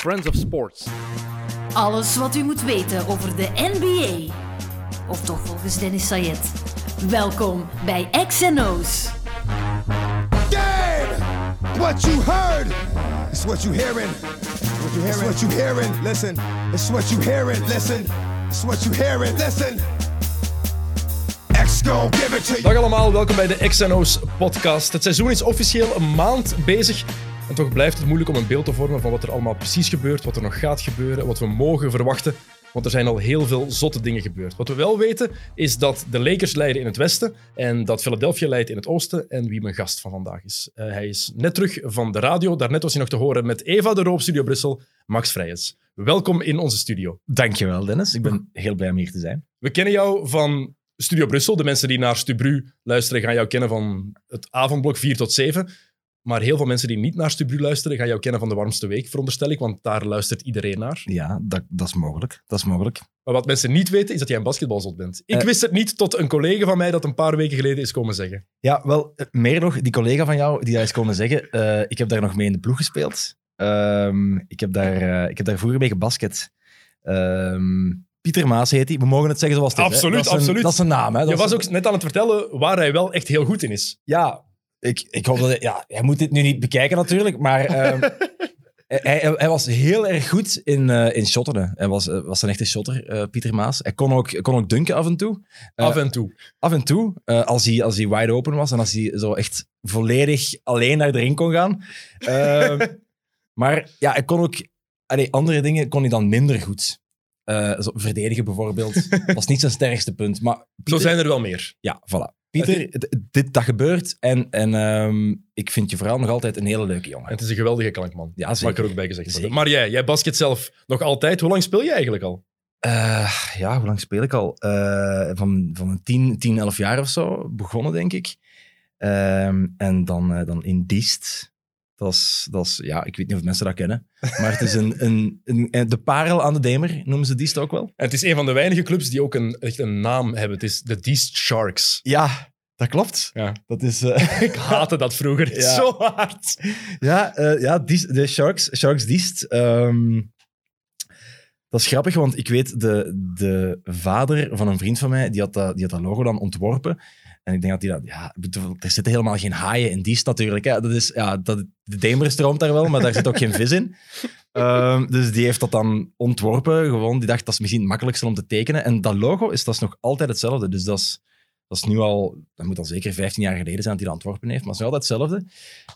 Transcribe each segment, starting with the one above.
Friends of Sports. Alles wat u moet weten over de NBA. Of toch volgens Dennis Sayed. Welkom bij XNO's. Damn! What you heard is what you hearing. What you hearing? It's what you hearing. Listen. It's what you hearing. Listen. It's what you hearing. Listen. Dag allemaal, welkom bij de XNO's podcast. Het seizoen is officieel een maand bezig. En toch blijft het moeilijk om een beeld te vormen van wat er allemaal precies gebeurt, wat er nog gaat gebeuren, wat we mogen verwachten. Want er zijn al heel veel zotte dingen gebeurd. Wat we wel weten is dat de Lakers leiden in het westen en dat Philadelphia leidt in het oosten. En wie mijn gast van vandaag is. Eh, hij is net terug van de radio. Daarnet was hij nog te horen met Eva de Roop, Studio Brussel, Max Vrijens. Welkom in onze studio. Dankjewel, Dennis. Ik ben heel blij om hier te zijn. We kennen jou van Studio Brussel. De mensen die naar Stubru luisteren gaan jou kennen van het avondblok 4 tot 7. Maar heel veel mensen die niet naar Stubru luisteren gaan jou kennen van de warmste week, veronderstel ik. Want daar luistert iedereen naar. Ja, dat, dat is mogelijk. Dat is mogelijk. Maar wat mensen niet weten, is dat jij een basketbalzot bent. Ik Eh. wist het niet tot een collega van mij dat een paar weken geleden is komen zeggen. Ja, wel, eh, meer nog, die collega van jou die daar is komen zeggen, eh, ik heb daar nog mee in de ploeg gespeeld. Ehm, ik, heb daar, ik heb daar vroeger mee gebasket. Ehm, Pieter Maas heet hij. We mogen het zeggen zoals het. Absoluut, dat is een, absoluut. Dat is een naam. Hè. Dat Je was een- ook net aan het vertellen waar hij wel echt heel goed in is. Ja, ik, ik hoop dat... Ja, hij moet dit nu niet bekijken natuurlijk, maar... ehm, hij, hij, hij was heel erg goed in, eh in shotten. Hij was, eh, was een echte shotter, eh, Pieter Maas. Hij kon ook, kon ook dunken af en toe. Af en toe. af en toe, als, hij, als hij wide open was en als hij zo echt volledig alleen naar erin kon gaan. Ehm, maar ja, hij kon ook... allee, andere dingen kon hij dan minder goed. Zo verdedigen bijvoorbeeld. was niet zijn sterkste punt. Maar Zo zijn er wel meer. Ja, voilà. Pieter, dit, dat gebeurt. En, en ehm, ik vind je vooral nog altijd een hele leuke En jongen. het is een geweldige klankman. Ja, Mag zeker. ik er ook bij gezegd worden. Zeker. Maar jij, jij basket zelf nog altijd. Hoe lang speel je eigenlijk al? Eh, ja, hoe lang speel ik al? Eh, van, van een 10, 10, 11 jaar of zo begonnen, denk ik. Ehm, en dan, eh, dan in Diest. Dat is, dat is, ja, ik weet niet of mensen dat kennen. Maar het is een, een, een, de parel aan de Demer, noemen ze Diest ook wel. En het is een van de weinige clubs die ook een, echt een naam hebben. Het is de Deest Sharks. Ja, dat klopt. Ja. Dat is... eh, Ik haatte dat vroeger Ja. zo hard. Ja, eh, ja Diest- de Sharks, Sharks Diest. ehm, dat is grappig, want ik weet, de, de vader van een vriend van mij, die had dat, die had dat logo dan ontworpen. En ik denk dat hij dat... Ja, er zitten helemaal geen haaien in Diest natuurlijk. Hè. Dat is, ja, dat, de Demer stroomt daar wel, maar daar zit ook geen vis in. Ehm, dus die heeft dat dan ontworpen. Gewoon, die dacht, dat is misschien het makkelijkste om te tekenen. En dat logo is, dat is nog altijd hetzelfde. Dus dat is, dat is nu al... Dat moet al zeker 15 jaar geleden zijn dat hij dat ontworpen heeft. Maar het is nog altijd hetzelfde.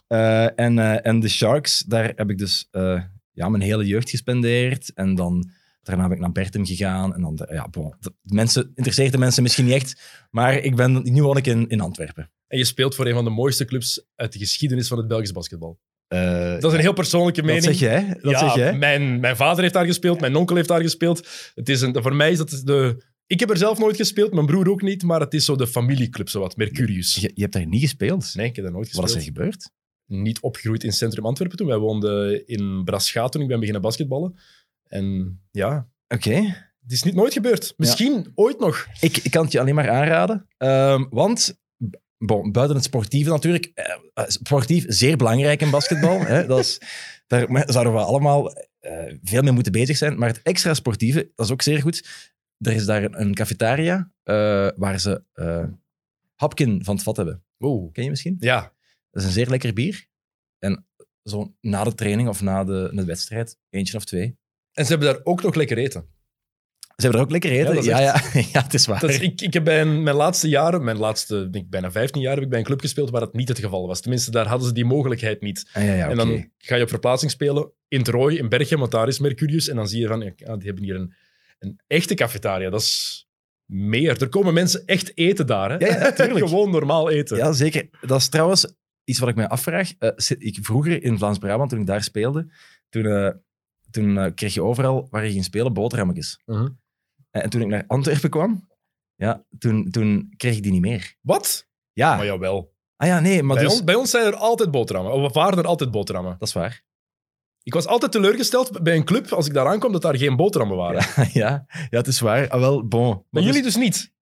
Eh, en, eh, en de Sharks, daar heb ik dus eh, ja, mijn hele jeugd gespendeerd. En dan, daarna ben ik naar Bertum gegaan. En dan, de- ja, bon, de mensen, interesseert de mensen misschien niet echt. Maar ik ben, nu woon ik in, in Antwerpen. En je speelt voor een van de mooiste clubs uit de geschiedenis van het Belgisch basketbal. Eh, Dat is een heel persoonlijke dat mening. zeg jij? Dat ja, zeg jij? Mijn, mijn vader heeft daar gespeeld, mijn onkel heeft daar gespeeld. Het is een, voor mij is dat de... Ik heb er zelf nooit gespeeld, mijn broer ook niet, maar het is zo de familieclub, zowat, Mercurius. Je, je hebt daar niet gespeeld? Nee, ik heb daar nooit Wat gespeeld. is er gebeurd? Niet opgegroeid in centrum Antwerpen toen. Wij woonden in Braschaat toen ik ben beginnen basketballen. En ja, Oké. het is niet nooit gebeurd. Misschien ooit nog. Ik, ik kan het je alleen maar aanraden. Ehm, want, bon, buiten het sportieve natuurlijk, eh, eh, sportief zeer belangrijk in basketbal. hè, dat is, daar zouden we allemaal eh, veel mee moeten bezig zijn. Maar het extra sportieve, dat is ook zeer goed. Er is daar een, een cafetaria eh, waar ze eh, hapkin van het vat hebben. Oeh. Ken je misschien? Ja, Dat is een zeer lekker bier. En zo na de training of na de, de wedstrijd, eentje of twee. En ze hebben daar ook nog lekker eten. Ze hebben er ook lekker eten. Ja, Ja, ja, het is waar. Dat is, ik, ik heb bij een- mijn laatste jaren, mijn laatste denk ik, bijna 15 jaar, heb ik bij een club gespeeld waar dat niet het geval was. Tenminste, daar hadden ze die mogelijkheid niet. Ah, ja, ja, En dan ga je op verplaatsing spelen in het Rooi, in Berchem, want daar is Mercurius. En dan zie je van, ja, die hebben hier een, een echte cafetaria. Dat is meer. Er komen mensen echt eten daar. Hè? Ja, ja, tuurlijk. Gewoon normaal eten. Ja, zeker. Dat is trouwens iets wat ik mij afvraag. Eh, ik, vroeger in Vlaams-Brabant, toen ik daar speelde, toen, eh, toen eh, kreeg je overal waar je ging spelen boterhammetjes. Mhm. En, en toen ik naar Antwerpen kwam, ja, toen, toen kreeg ik die niet meer. Wat? Ja. Maar jawel. Ah ja, nee, maar bij, dus... ons, bij ons zijn er altijd boterhammen. Of waren er altijd boterhammen. Dat is waar. Ik was altijd teleurgesteld bij een club, als ik daar aankwam, dat daar geen boterhammen waren. Ja, ja, ja, het is waar. Ah, wel, bon. Maar jullie is- dus niet.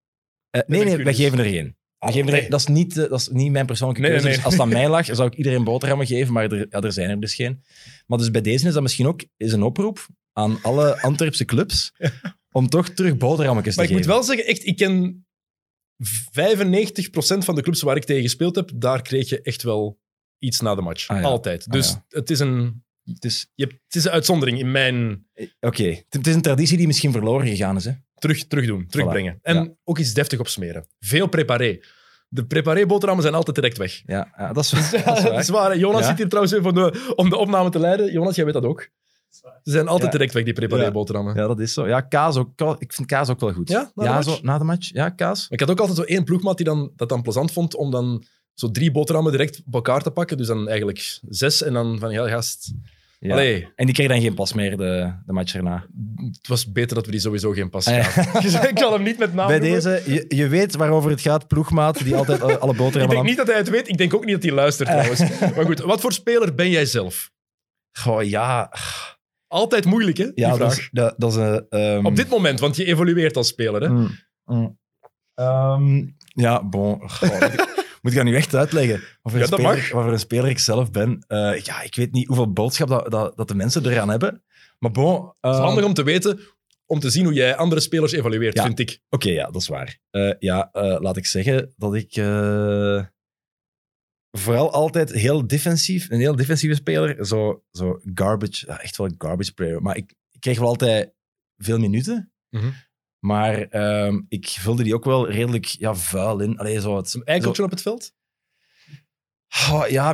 eh, nee, nee, wij Mercurius. geven er geen. Ik geef nee. dat, is niet, eh, dat is niet mijn persoonlijke Nee, keuze. nee, Dus als het aan mij lag, zou ik iedereen boterhammen geven, maar er, ja, er zijn er dus geen. Maar dus bij deze is dat misschien ook is een oproep aan alle Antwerpse clubs om toch terug boterhammetjes te Maar ik moet geven. wel zeggen, echt, ik ken 95% van de clubs waar ik tegen gespeeld heb, daar kreeg je echt wel iets na de match. Ah, ja. Altijd. Ah, Dus ja. het, is een, Dus, je hebt, het is een uitzondering in mijn Oké, het, het is een traditie die misschien verloren gegaan is. Hè? Terug, terugdoen, terugbrengen. En Ja. ook iets deftig opsmeren. Veel preparé. De preparé-boterhammen zijn altijd direct weg. Ja, ja, dat is, dat is Ja, dat waar. is waar. hè. Jonas Ja. zit hier trouwens even om de, om de opname te leiden. Jonas, jij weet dat ook. Ze zijn altijd Ja. direct weg, die preparé-boterhammen. Ja, dat is zo. Ja, kaas ook. Ik vind kaas ook wel goed. Ja, na de ja match? zo, na de match. Ja, kaas. Ik had ook altijd zo één ploegmaat die dan, dat dan plezant vond om dan zo drie boterhammen direct op elkaar te pakken. Dus dan eigenlijk zes en dan van, ja gast... Ja. En die kreeg dan geen pas meer de, de match erna. het was beter dat we die sowieso geen pas Ah, ja. gaven. ik kan hem niet met naam Bij noemen. deze, je, je weet waarover het gaat. Ploegmaat die altijd alle alle Ik boterhammen denk niet dat hij het weet. Ik denk ook niet dat hij luistert trouwens. Maar goed, wat voor speler ben jij zelf? Goh, ja. Altijd moeilijk, hè? Die Ja, dat vraag. is, dat, dat is een... ehm, Op dit moment, want je evolueert als speler, hè? Mm, mm. Ehm, ja, bon. Goh, moet, ik, dat nu echt uitleggen? Wat voor, Ja, een speler, mag. wat voor een speler ik zelf ben? Eh, ja, ik weet niet hoeveel boodschap dat, dat, dat de mensen eraan hebben. Maar bon... Het ehm, is handig om te weten, om te zien hoe jij andere spelers evalueert, Ja. vind ik. Oké, ja, dat is waar. Eh, ja, eh, laat ik zeggen dat ik vooral altijd heel defensief, een heel defensieve speler, zo, zo garbage, echt wel garbage player. Maar ik, ik kreeg wel altijd veel minuten, Mhm. Maar ehm, ik vulde die ook wel redelijk ja, vuil in. Allee, zo het, eikeltje op het veld? Oh, ja,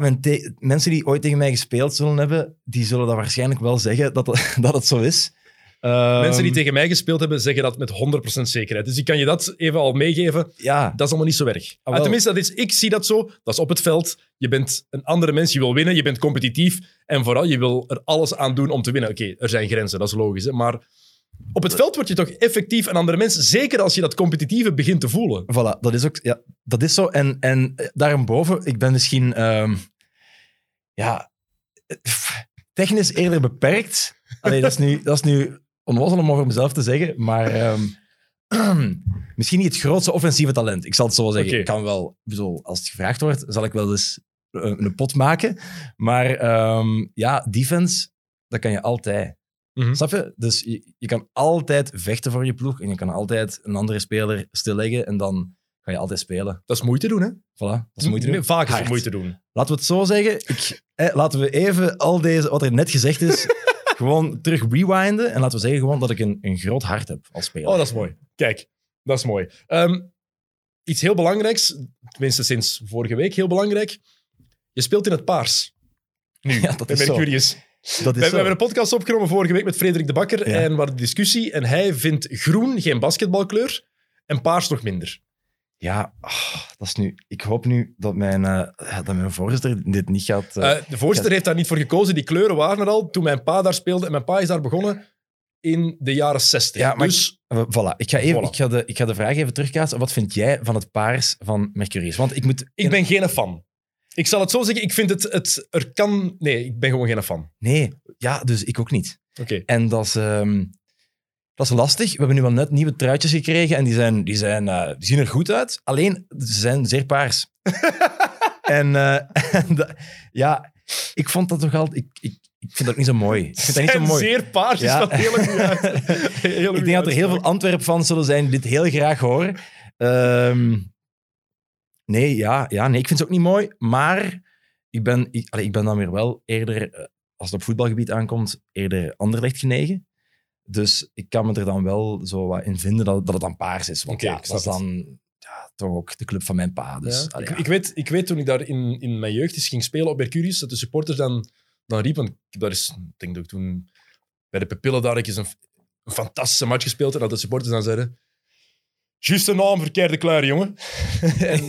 mensen die ooit tegen mij gespeeld zullen hebben, die zullen dat waarschijnlijk wel zeggen dat, dat het zo is. Ehm, Mensen die tegen mij gespeeld hebben, zeggen dat met 100% zekerheid. Dus ik kan je dat even al meegeven. Ja, Dat is allemaal niet zo erg. wel. Ah, tenminste, dat is, ik zie dat zo. Dat is op het veld. Je bent een andere mens, je wil winnen, je bent competitief. En vooral, je wil er alles aan doen om te winnen. Oké, er zijn grenzen, dat is logisch. Hè? Maar op het veld word je toch effectief een andere mens. Zeker als je dat competitieve begint te voelen. Voilà, dat is ook ja, dat is zo. En, en eh, daarboven, ik ben misschien ehm, ja, eh, technisch eerder beperkt. Allee, dat, is nu, dat is nu onnozel om over mezelf te zeggen, maar ehm, misschien niet het grootste offensieve talent. Ik zal het zo zeggen. Ik kan wel, bedoel, als het gevraagd wordt, zal ik wel eens een, een pot maken. Maar ehm, ja, defense, dat kan je altijd. Mhm. Snap je? Dus je, je kan altijd vechten voor je ploeg en je kan altijd een andere speler stilleggen en dan ga je altijd spelen. Dat is moeite doen, hè? Voilà, dat is moeite doen. Vaak is moeite doen. Laten we het zo zeggen. Ik, eh, laten we even al deze, wat er net gezegd is, gewoon terug rewinden en laten we zeggen gewoon dat ik een, een groot hart heb als speler. Oh, dat is mooi. Kijk, dat is mooi. Ehm, iets heel belangrijks, tenminste sinds vorige week heel belangrijk. Je speelt in het paars. ja, dat is zo. Mercurius. Dat We, is we hebben een podcast opgenomen vorige week met Frederik de Bakker. Ja. En we hadden een discussie. En hij vindt groen geen basketbalkleur en paars nog minder. Ja, ah, dat is nu... Ik hoop nu dat mijn, eh, dat mijn voorzitter dit niet gaat... eh, Eh, de voorzitter heeft daar niet voor gekozen. Die kleuren waren er al toen mijn pa daar speelde. En mijn pa is daar begonnen in de jaren 60. Ja, maar dus Eh, Voilà, ik ga, even, Voilà. Ik, ga de, ik ga de vraag even terugkaatsen. Wat vind jij van het paars van Mercurius? Want ik moet... ik ben geen fan. Ik zal het zo zeggen. Ik vind het, het... Er kan... Nee, ik ben gewoon geen fan. Nee, ja, dus ik ook niet. Oké. En dat is, ehm, dat is lastig. We hebben nu wel net nieuwe truitjes gekregen en die, zijn, die, zijn, eh, die zien er goed uit. Alleen, ze zijn zeer paars. en eh, en ja, ik vond dat toch altijd... Ik, ik, ik vind dat niet zo mooi. Ik vind dat niet zo mooi. zeer paars Ja. is dat heel goed uit. Hele Ik denk dat er heel veel. Antwerp-fans zullen zijn die dit heel graag horen. Ehm, nee, ja, ja, nee, ik vind het ook niet mooi. Maar ik ben, ik, allee, ik ben dan weer wel eerder, eh, als het op voetbalgebied aankomt, eerder Anderlecht genegen. Dus ik kan me er dan wel zo wat in vinden dat, dat het dan paars is. Want ja, ik dat is dan ja, toch ook de club van mijn pa. Dus, Ja. allee, ik, ik, weet, ik weet toen ik daar in, in mijn jeugd eens ging spelen op Mercurius, dat de supporters dan, dan riepen. want Daar is, ik denk dat ik toen bij de Pupillen daar eens een, een fantastische match gespeeld en dat de supporters dan zeiden. Juist een naam, verkeerde kleur, jongen. en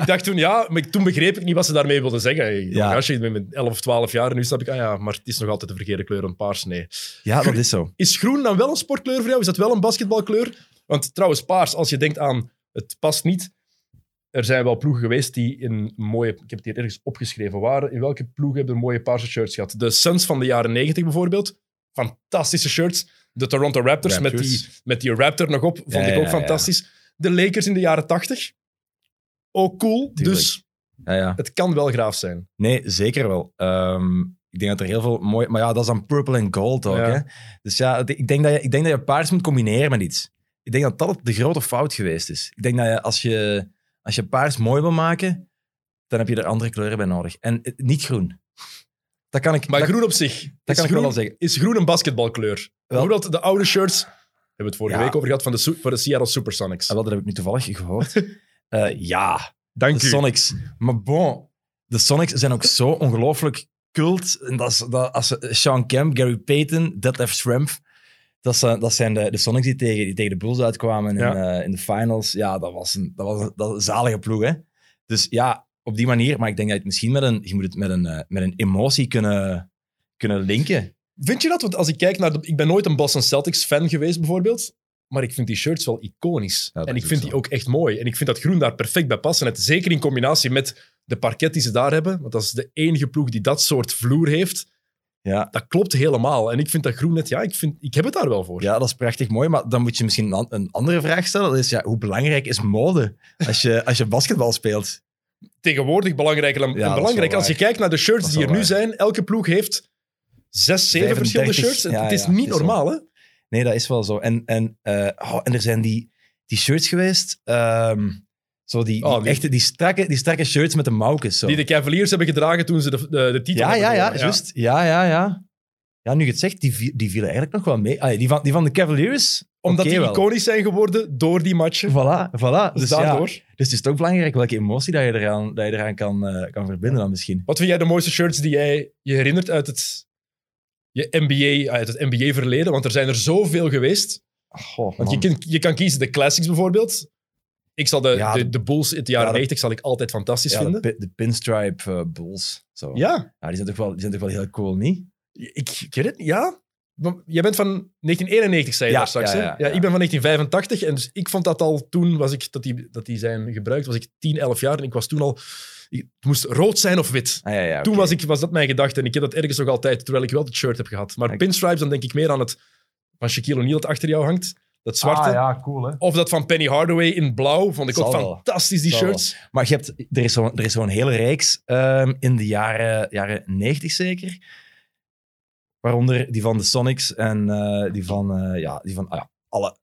ik dacht toen, ja, maar toen begreep ik niet wat ze daarmee wilden zeggen. Ja. Ja. Als je met 11 of 12 jaar en nu snap ik, ah ja, maar het is nog altijd de verkeerde kleur, een paars, nee. ja, dat is zo. Is groen dan wel een sportkleur voor jou? Is dat wel een basketbalkleur? Want trouwens, paars, als je denkt aan het past niet. Er zijn wel ploegen geweest die in mooie. Ik heb het hier ergens opgeschreven. Waar, in welke ploegen hebben er mooie paarse shirts gehad? De Suns van de jaren 90 bijvoorbeeld. Fantastische shirts. De Toronto Raptors, Met, die, met die Raptor nog op. Vond Ja, ik ook fantastisch. De Lakers in de jaren 80. ook cool. Tuurlijk. Dus Ja, ja. het kan wel graaf zijn. Nee, zeker wel. Ehm, ik denk dat er heel veel mooi... Maar ja, dat is dan purple en gold ook. Hè? Dus ja, ik denk, dat je, ik denk dat je paars moet combineren met iets. Ik denk dat dat de grote fout geweest is. Ik denk dat je, als je, als je paars mooi wil maken, dan heb je er andere kleuren bij nodig. En eh, niet groen. Dat kan ik... Maar dat- groen op zich. dat kan ik wel zeggen. Is groen een basketbalkleur? Bijvoorbeeld de oude shirts. Hebben we het vorige Ja. week over gehad van de, de Seattle Supersonics. Ah, wel, dat heb ik nu toevallig gehoord. Eh, ja, Dank de Sonics. Maar bon, de Sonics zijn ook zo ongelooflijk cult. En dat is, dat, als Sean Kemp, Gary Payton, Detlef Schrempf, dat zijn, dat zijn de, de Sonics die tegen, die tegen de Bulls uitkwamen in, eh, in de finals. Ja, dat was een, dat was een, dat was een zalige ploeg, hè. Dus ja, op die manier. Maar ik denk dat je het misschien met een, je moet het met een, eh, met een emotie kunnen, kunnen linken. Vind je dat? Want als ik kijk naar... De, ik ben nooit een Boston Celtics fan geweest, bijvoorbeeld. Maar ik vind die shirts wel iconisch. Ja, en ik vind die ook echt mooi. En ik vind dat groen daar perfect bij past. En het, zeker in combinatie met de parket die ze daar hebben. Want dat is de enige ploeg die dat soort vloer heeft. Ja, Dat klopt helemaal. En ik vind dat groen net... Ja, ik, vind, ik heb het daar wel voor. ja, dat is prachtig mooi. Maar dan moet je misschien een andere vraag stellen. Dat is, ja, hoe belangrijk is mode als je, als je basketbal speelt? Tegenwoordig belangrijker dan Ja, en belangrijk. Als je kijkt naar de shirts die er nu zijn, elke ploeg heeft zes, zeven 35, verschillende shirts. Het- ja, het is niet het is normaal, hè? Nee, dat is wel zo. En, en, eh, oh, en er zijn die, die shirts geweest. ehm, zo die, Oh, die- echte, die, strakke, die strakke shirts met de mouwkes. Zo. Die de Cavaliers hebben gedragen toen ze de, de, de titel ja, hebben ja, ja, juist. Ja, ja, ja. Ja, nu je het zegt, die, vi- die vielen eigenlijk nog wel mee. Allee, die, van, die van de Cavaliers, Omdat oké die wel. iconisch zijn geworden door die matchen. Voilà, voilà. Dus Dus, ja, daardoor. dus het is toch belangrijk welke emotie dat je eraan, dat je eraan kan, eh, kan verbinden dan misschien. Wat vind jij de mooiste shirts die jij je herinnert uit het, je NBA, uit het NBA-verleden? Want er zijn er zoveel geweest. Goh, Want je man. kan, je kan kiezen de classics bijvoorbeeld. Ik zal de, Ja, de, de- de Bulls uit de jaren Ja, de- 90 zal ik altijd fantastisch ja, de, vinden. pi- de pinstripe eh, bulls. Zo. Ja, Ja, die, zijn toch wel, die zijn toch wel heel cool, niet? Ik, ik weet het niet. Ja. Jij bent van 1991, zei je Ja, daar straks. ja, hè? ja, ja, ja. ik ben van 1985 en dus ik vond dat al toen was ik, dat, die, dat die zijn gebruikt, was ik 10, 11 jaar en ik was toen al... ik- Het moest rood zijn of wit. Ah, ja, ja, Toen was, ik, was dat mijn gedachte en ik heb dat ergens nog altijd, terwijl ik wel het shirt heb gehad. Maar pinstripes, dan denk ik meer aan het van Shaquille O'Neal dat achter jou hangt. Dat zwarte. Ah, ja, cool, hè? Of dat van Penny Hardaway in blauw. Vond ik ook wel. fantastisch, die Zal wel. shirts. Maar je hebt, er is zo'n er is zo'n hele reeks ehm, in de jaren, jaren 90 zeker. Waaronder die van de Sonics en eh, die van, eh, ja, die van ah, ja, alle.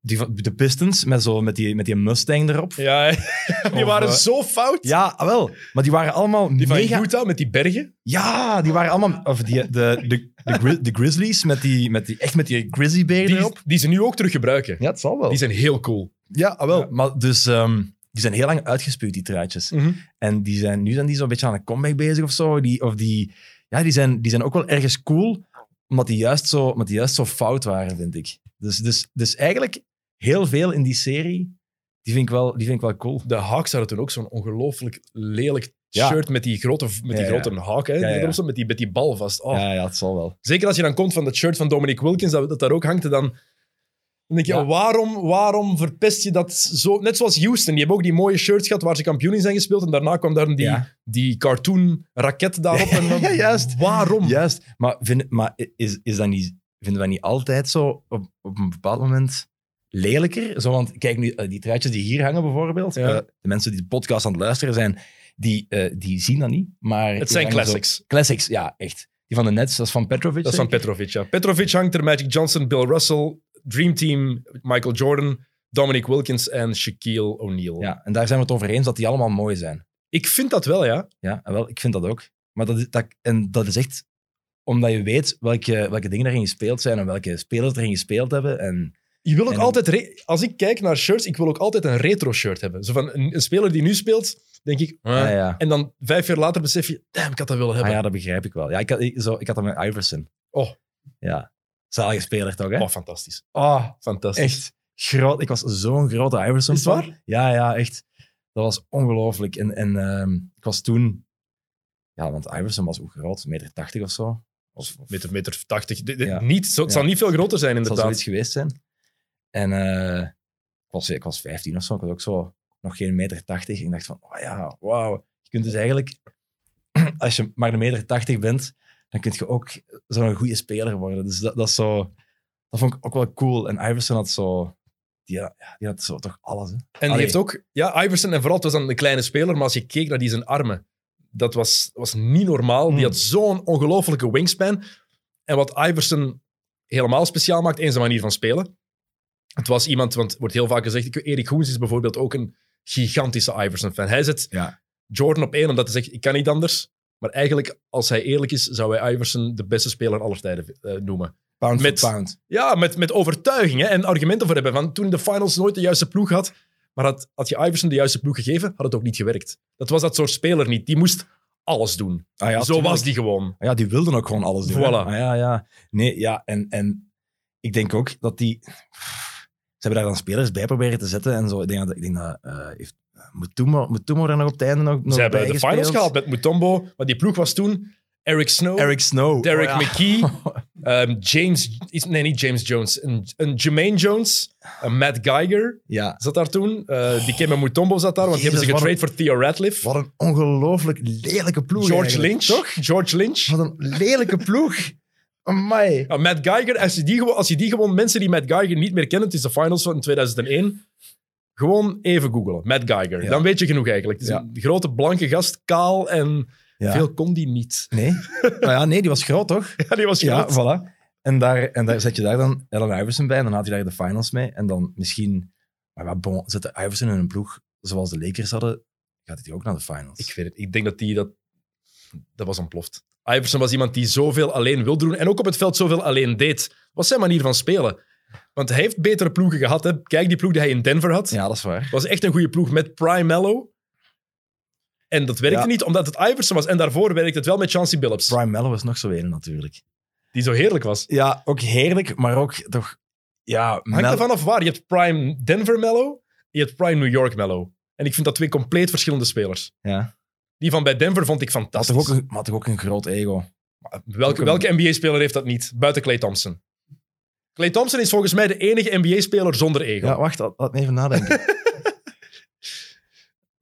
Die van de Pistons met, zo, met, die, met die Mustang erop. Ja, die waren eh, zo fout. Ja, ah, wel. Maar die waren allemaal Die van mega... Utah met die bergen. Ja, die waren allemaal... Of die, de, de, de, Gri- de Grizzlies met die, met die, echt met die grizzlybeer Die, erop. die ze nu ook terug gebruiken. Ja, het zal wel. Die zijn heel cool. Ja, ah, wel. Ja. Maar dus... ehm, die zijn heel lang uitgespuwd, die truitjes. En die zijn, nu zijn die zo'n beetje aan een comeback bezig of zo. Die, of die, ja, die, zijn, die zijn ook wel ergens cool, omdat die juist zo, omdat die juist zo fout waren, vind ik. Dus, dus, dus eigenlijk heel veel in die serie, die vind ik wel, die vind ik wel cool. De Hawks hadden toen ook zo'n ongelooflijk lelijk Ja. shirt met die grote, met die Ja, ja. grote haak. Hè, Ja, die ja. erop stond, Met, die, met die bal vast. Oh. Ja, ja, het zal wel. Zeker als je dan komt van dat shirt van Dominic Wilkins, dat, dat daar ook hangt, dan, dan denk je, Ja. waarom, waarom verpest je dat zo? Net zoals Houston, die hebben ook die mooie shirts gehad waar ze kampioen in zijn gespeeld en daarna kwam daar die, Ja. die cartoon raket daarop. En dan, Ja, juist. Waarom? Juist. Maar, vind, maar is, is dat niet, vinden we niet altijd zo op, op een bepaald moment lelijker? Zo, want kijk nu, eh, die truitjes die hier hangen bijvoorbeeld, eh, de mensen die de podcast aan het luisteren zijn, die, eh, die zien dat niet. Maar Het zijn zo- classics. Classics, ja, echt. Die van de Nets, dat is van Petrovic. Dat is van? Petrovic, ja. Petrovic hangt er, Magic Johnson, Bill Russell, Dream Team, Michael Jordan, Dominic Wilkins en Shaquille O'Neal. Ja, en daar zijn we het over eens dat die allemaal mooi zijn. Ik vind dat wel, ja. Ja, wel, ik vind dat ook. Maar dat, is- dat, en dat is echt omdat je weet welke, welke dingen erin gespeeld zijn en welke spelers erin gespeeld hebben. En Je wil ook En- altijd, als ik kijk naar shirts, ik wil ook altijd een retro shirt hebben. Zo van een, een speler die nu speelt, denk ik, ah, ja. en dan vijf jaar later besef je, damn, ik had dat willen Ah, hebben. ja, dat begrijp ik wel. Ja, ik, had, ik, zo, ik had dat met Iverson. Oh. Ja. Zalige speler toch, hè? Oh, fantastisch. Oh, Fantastisch. echt groot. Ik was zo'n grote Iverson. Is het fan. Ja, ja, echt. Dat was ongelooflijk. En, en ehm, ik was toen... Ja, want Iverson was hoe groot? 1,80 meter of zo? Of, of Meter, meter 80. De- de- Ja. niet, zo, het Ja. zal niet veel groter zijn, Het zal inderdaad. zoiets geweest zijn. En eh, ik, was, ik was 15 of zo. Ik was ook zo nog geen meter 80. Ik dacht van, oh ja, wauw. Je kunt dus eigenlijk, als je maar een meter 80 bent, dan kun je ook zo'n goede speler worden. Dus dat, dat is zo... Dat vond ik ook wel cool. En Iverson had zo... die, had- die had zo toch alles. Hè. En die Allee. heeft ook, ja, Iverson en vooral, het was dan een kleine speler, maar als je keek naar die zijn armen, dat was, was niet normaal. Die Hmm. had zo'n ongelofelijke wingspan. En wat Iverson helemaal speciaal maakt, één zijn manier van spelen. Het was iemand, want het wordt heel vaak gezegd, ik- Erik Goens is bijvoorbeeld ook een gigantische Iverson-fan. Hij zet Ja. Jordan op één, omdat hij zegt, ik kan niet anders. Maar eigenlijk, als hij eerlijk is, zou hij Iverson de beste speler aller tijden eh, noemen. Pound Met- for pound. Ja, met, met overtuiging hè, en argumenten voor hebben. Van toen de finals nooit de juiste ploeg had, maar had, had je Iverson de juiste ploeg gegeven, had het ook niet gewerkt. Dat was dat soort speler niet. Die moest alles doen. Ah, ja, Zo tuurlijk. was die gewoon. Ah Ja, die wilden ook gewoon alles doen. Voilà. Ah, ja, ja. Nee, ja, en, en ik denk ook dat die... Ze hebben daar dan spelers bij proberen te zetten en zo. Ik denk dat, ik denk dat eh heeft Mutumo, Mutumo er nog op het einde nog, nog Ze hebben de finals gehaald met Mutombo, maar die ploeg was toen Eric Snow, Eric Snow. Derek Oh, ja. McKee, ehm, James... Nee, niet James Jones. Een, een Jermaine Jones, een Matt Geiger Ja, zat daar toen. Eh, die Kemba Mutombo zat daar, want die hebben ze getrade voor Theo Radcliffe. wat een ongelooflijk lelijke ploeg George eigenlijk, Lynch, Toch? George Lynch. Wat een lelijke ploeg. Amai. Ja, Matt Geiger, als je, die gewoon, als je die gewoon, mensen die Matt Geiger niet meer kennen, het is de finals van 2001, gewoon even googlen. Matt Geiger. Ja. Dan weet je genoeg eigenlijk. Het is Ja. een grote blanke gast, kaal en Ja. veel kon die niet. Nee? nou ja, nee, die was groot, toch? Ja, die was Ja, groot. voilà. En daar, en daar zet je daar dan Allen Iverson bij en dan had je daar de finals mee. En dan misschien... Maar ja, bon, zet Iverson in een ploeg zoals de Lakers hadden, gaat hij ook naar de finals. Ik weet het. Ik denk dat die dat... Dat was ontploft. Iverson was iemand die zoveel alleen wilde doen en ook op het veld zoveel alleen deed. was zijn manier van spelen. Want hij heeft betere ploegen gehad. Hè. Kijk, die ploeg die hij in Denver had. Ja, dat is waar. was echt een goede ploeg met Prime Mello. En dat werkte Ja. niet omdat het Iverson was. En daarvoor werkte het wel met Chauncey Billups. Prime Mello was nog zo een natuurlijk. Die zo heerlijk was. Ja, ook heerlijk, maar ook toch... Ja, Hangt Mel- ervan af waar. Je hebt Prime Denver Mello. Je hebt Prime New York Mello. En ik vind dat twee compleet verschillende spelers. Ja. Die van bij Denver vond ik fantastisch. toch ook een, had toch ook een groot ego. welke welke NBA-speler heeft dat niet? Buiten Clay Thompson. Clay Thompson is volgens mij de enige NBA-speler zonder ego. Ja, wacht, laat, me even nadenken. ik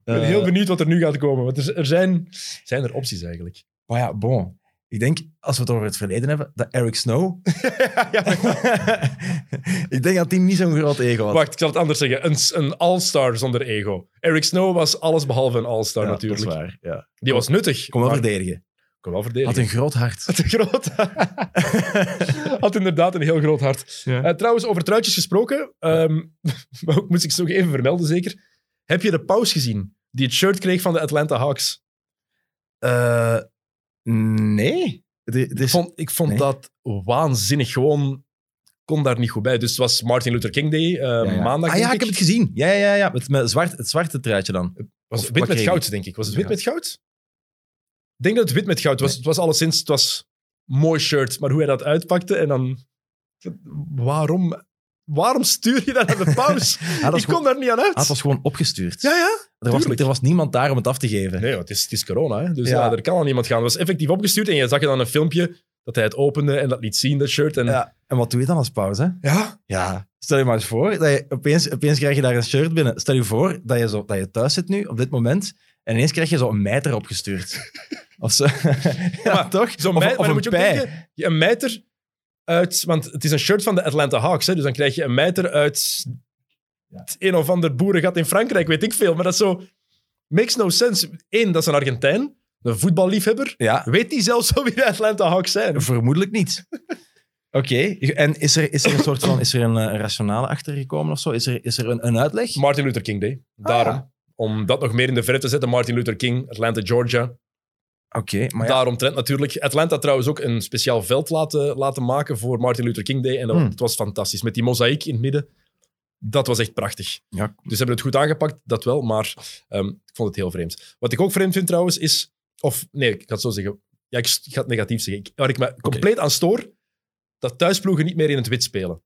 ben Eh, heel benieuwd wat er nu gaat komen. Want er, er zijn, zijn er opties eigenlijk. Maar ja, bon. Ik denk, als we het over het verleden hebben, dat Eric Snow... ik denk dat hij niet zo'n groot ego had. Wacht, ik zal het anders zeggen. Een, een all-star zonder ego. Eric Snow was alles behalve een all-star Ja, natuurlijk. Dat is waar, ja. Die was nuttig. Kon wel maar- verdedigen. kon wel verdedigen. Had een groot hart. Had een groot Had inderdaad een heel groot hart. Ja. Eh, trouwens, over truitjes gesproken. ehm, moest ik ze nog even vermelden, zeker. Heb je de paus gezien? Die het shirt kreeg van de Atlanta Hawks. Eh, nee. Het is- het Ik vond, ik vond Nee. dat waanzinnig. Gewoon kon daar niet goed bij. Dus het was Martin Luther King Day, ja, ja. maandag. Ah ja, ik heb het gezien. Ja, ja, ja. ja. Met, met zwart, het zwarte truitje dan. Was Of het wit met goud, denk ik. Was het wit met goud? Ik denk dat het wit met goud was. Het was alleszins het was een mooi shirt. Maar hoe hij dat uitpakte en dan... Waarom, waarom stuur je dat aan de paus? is ik kon daar niet aan uit. Ah, het was gewoon opgestuurd. Ja, ja. Er, was, er was niemand daar om het af te geven. Nee, het is, het is corona, hè? dus Ja. ja. er kan al niemand gaan. Het was effectief opgestuurd en je zag je dan een filmpje dat hij het opende en dat liet zien, dat shirt. En, Ja. En wat doe je dan als pauze? ja. Ja. Stel je maar eens voor, dat je, opeens, opeens krijg je daar een shirt binnen. Stel je voor dat je, zo, dat je thuis zit nu, op dit moment, en ineens krijg je zo een mijter opgestuurd. of zo. ja, maar toch? Zo'n of, mijter, of maar dan een moet je ook pij. denken, je- een mijter uit... Want het is een shirt van de Atlanta Hawks, hè, dus dan krijg je een mijter uit het een of ander boerengat in Frankrijk, weet ik veel. Maar dat is zo... Makes no sense. Eén, dat is een Argentijn, een voetballiefhebber. Ja, Weet die zelfs zo wie de Atlanta Hawks zijn? vermoedelijk niet. Oké, en is er, is er een soort van, is er een, eh, rationale achter gekomen of zo? Is er, is er een, een uitleg? Martin Luther King Day. Daarom. ja. Om dat nog meer in de verf te zetten, Martin Luther King, Atlanta, Georgia. Oké, maar ja, Daaromtrent natuurlijk. Atlanta trouwens ook een speciaal veld laten, laten maken voor Martin Luther King Day. En dat, Hmm. het was fantastisch. Met die mozaïek in het midden. Dat was echt prachtig. ja, Dus ze hebben het goed aangepakt, dat wel. Maar ehm, ik vond het heel vreemd. Wat ik ook vreemd vind trouwens is... Of nee, ik ga het zo zeggen. Ja, ik, ga het negatief zeggen. Ik, waar ik me compleet aan stoor, dat thuisploegen niet meer in het wit spelen.